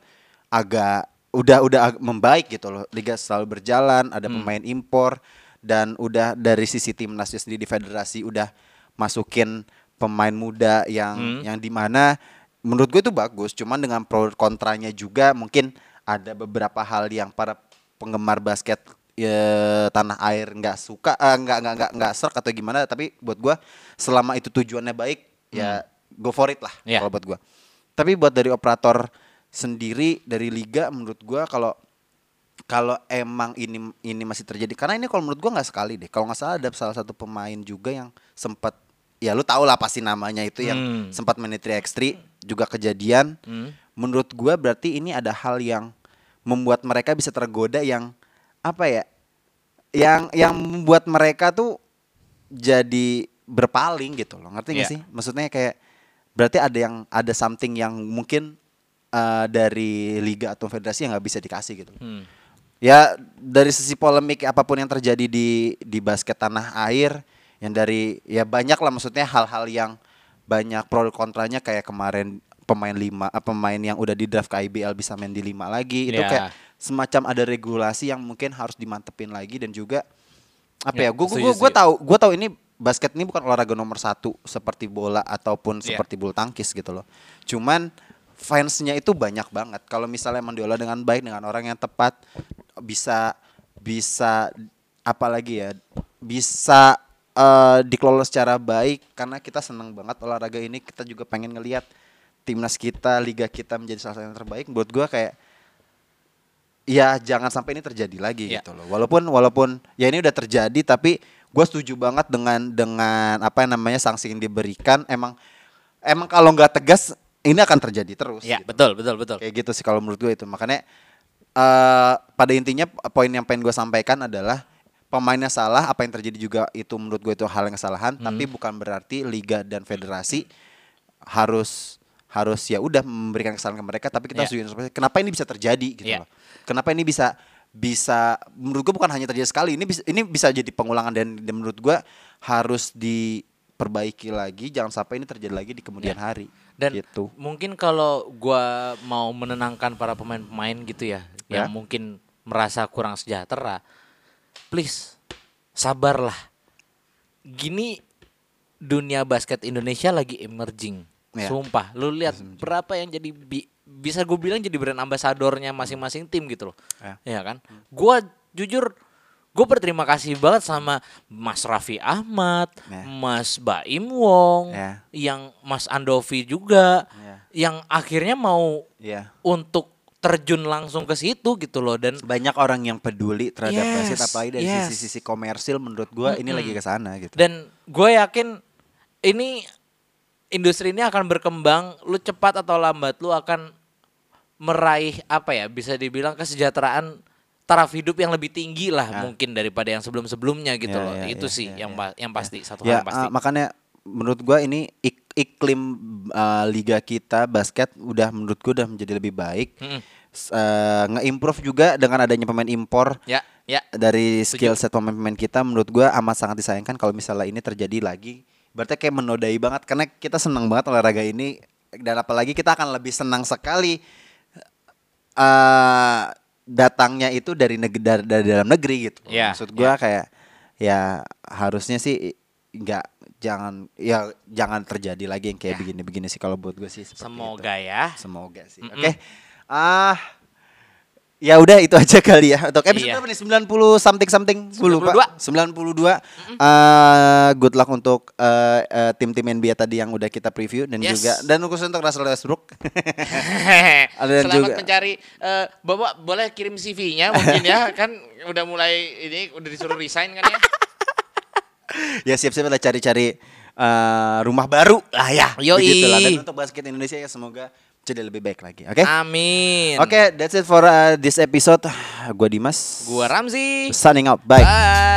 agak udah udah ag- membaik gitu loh liga selalu berjalan ada Hmm. pemain impor dan udah dari sisi timnasnya sendiri di federasi udah masukin pemain muda yang Hmm. yang di mana menurut gue itu bagus cuman dengan pro kontranya juga mungkin ada beberapa hal yang para penggemar basket ya, tanah air nggak suka eh, nggak nggak nggak nggak serk atau gimana tapi buat gue selama itu tujuannya baik ya go for it lah Iya. kalau buat gue tapi buat dari operator sendiri dari liga menurut gue kalau kalau emang ini ini masih terjadi karena ini kalau menurut gua nggak sekali deh kalau nggak salah ada salah satu pemain juga yang sempat ya lu tau lah pasti namanya itu yang Hmm. sempat main di 3x3 juga kejadian Hmm. menurut gua berarti ini ada hal yang membuat mereka bisa tergoda yang apa ya yang yang membuat mereka tuh jadi berpaling gitu loh ngerti nggak Iya. sih maksudnya kayak berarti ada yang ada something yang mungkin eh, dari liga atau federasi yang nggak bisa dikasih gitu Hmm. ya dari sisi polemik apa pun yang terjadi di di basket tanah air yang dari ya banyak lah maksudnya hal-hal yang banyak pro kontranya kayak kemarin pemain lima eh, pemain yang udah di draft ke IBL bisa main di lima lagi itu Ya. kayak semacam ada regulasi yang mungkin harus dimantepin lagi dan juga apa ya Ya, gue gue gue tahu gue tahu ini basket ini bukan olahraga nomor satu seperti bola ataupun Ya. seperti bulu tangkis gitu loh cuman fansnya itu banyak banget. Kalau misalnya emang diolah dengan baik dengan orang yang tepat bisa bisa apalagi ya bisa eh, dikelola secara baik karena kita senang banget olahraga ini kita juga pengen ngelihat timnas kita liga kita menjadi salah satu yang terbaik buat gua kayak ya jangan sampai ini terjadi lagi Ya. gitu loh walaupun walaupun ya ini udah terjadi tapi gua setuju banget dengan dengan apa yang namanya sanksi yang diberikan emang emang kalau nggak tegas ini akan terjadi terus Ya, gitu. betul, betul, betul. Kayak gitu sih kalau menurut gue itu. Makanya eh pada intinya poin yang pengen gue sampaikan adalah pemainnya salah, apa yang terjadi juga itu menurut gue itu hal yang kesalahan, Hmm. tapi bukan berarti liga dan federasi harus harus ya udah memberikan kesalahan ke mereka, tapi kita Ya. harus kenapa ini bisa terjadi gitu Ya. loh. Kenapa ini bisa bisa menurut gue bukan hanya terjadi sekali, ini bisa ini bisa jadi pengulangan dan, dan menurut gue harus diperbaiki lagi, jangan sampai ini terjadi lagi di kemudian Ya. hari. Dan gitu. mungkin kalau gua mau menenangkan para pemain-pemain gitu ya, Ya. yang mungkin merasa kurang sejahtera, please sabarlah. Gini dunia basket Indonesia lagi emerging. Ya. Sumpah, lu lihat berapa yang jadi bi- bisa gue bilang jadi brand ambasadornya masing-masing tim gitu loh. Ya. Ya kan? Gua jujur gue berterima kasih banget sama Mas Raffi Ahmad, Ya. Mas Baim Wong, Ya. yang Mas Andovi juga, Ya. yang akhirnya mau Iya. untuk terjun langsung ke situ gitu loh dan banyak orang yang peduli terhadap Yes, basket apalagi dari yes. sisi-sisi komersil menurut gua ini lagi ke sana gitu. dan gue yakin ini industri ini akan berkembang lu cepat atau lambat lu akan meraih apa ya bisa dibilang kesejahteraan taraf hidup yang lebih tinggi lah Ya. mungkin daripada yang sebelum-sebelumnya gitu Ya, loh ya, itu ya, sih ya, yang ya. yang pasti satu ya hal yang pasti uh, makanya menurut gua ini ik- iklim uh, liga kita basket udah menurut gua udah menjadi lebih baik. Mm-mm. S- uh, nge-improve juga dengan adanya pemain impor ya ya dari skill set pemain-pemain kita menurut gua amat sangat disayangkan kalau misalnya ini terjadi lagi. Berarti kayak menodai banget karena kita senang banget olahraga ini dan apalagi kita akan lebih senang sekali eh datangnya itu dari negeri dari, dari dalam negeri gitu. Ya, Maksud gua kayak ya harusnya sih nggak jangan ya jangan terjadi lagi yang kayak Ya. begini-begini sih kalau buat gue sih semoga itu. ya Semoga sih. Mm-mm. Oke. Ah Ya udah itu aja kali ya. Untuk episode Iya. berapa nih? 90 something something. Gue lupa. 92. Eh, good luck untuk eh, eh, tim-tim NBA tadi yang udah kita preview dan Yes. juga dan khusus untuk Russell Westbrook. Dan Selamat juga- mencari eh, Bapak boleh kirim CV-nya mungkin ya kan udah mulai ini udah disuruh resign kan ya. ya siap-siap lah cari-cari eh, rumah baru lah ya. Yoi. Begitulah. Dan untuk basket Indonesia ya semoga jadi lebih baik lagi. Oke. Amin. Oke, that's it for uh, this episode. Gua Dimas. Gua Ramzi. signing out. Bye. Bye.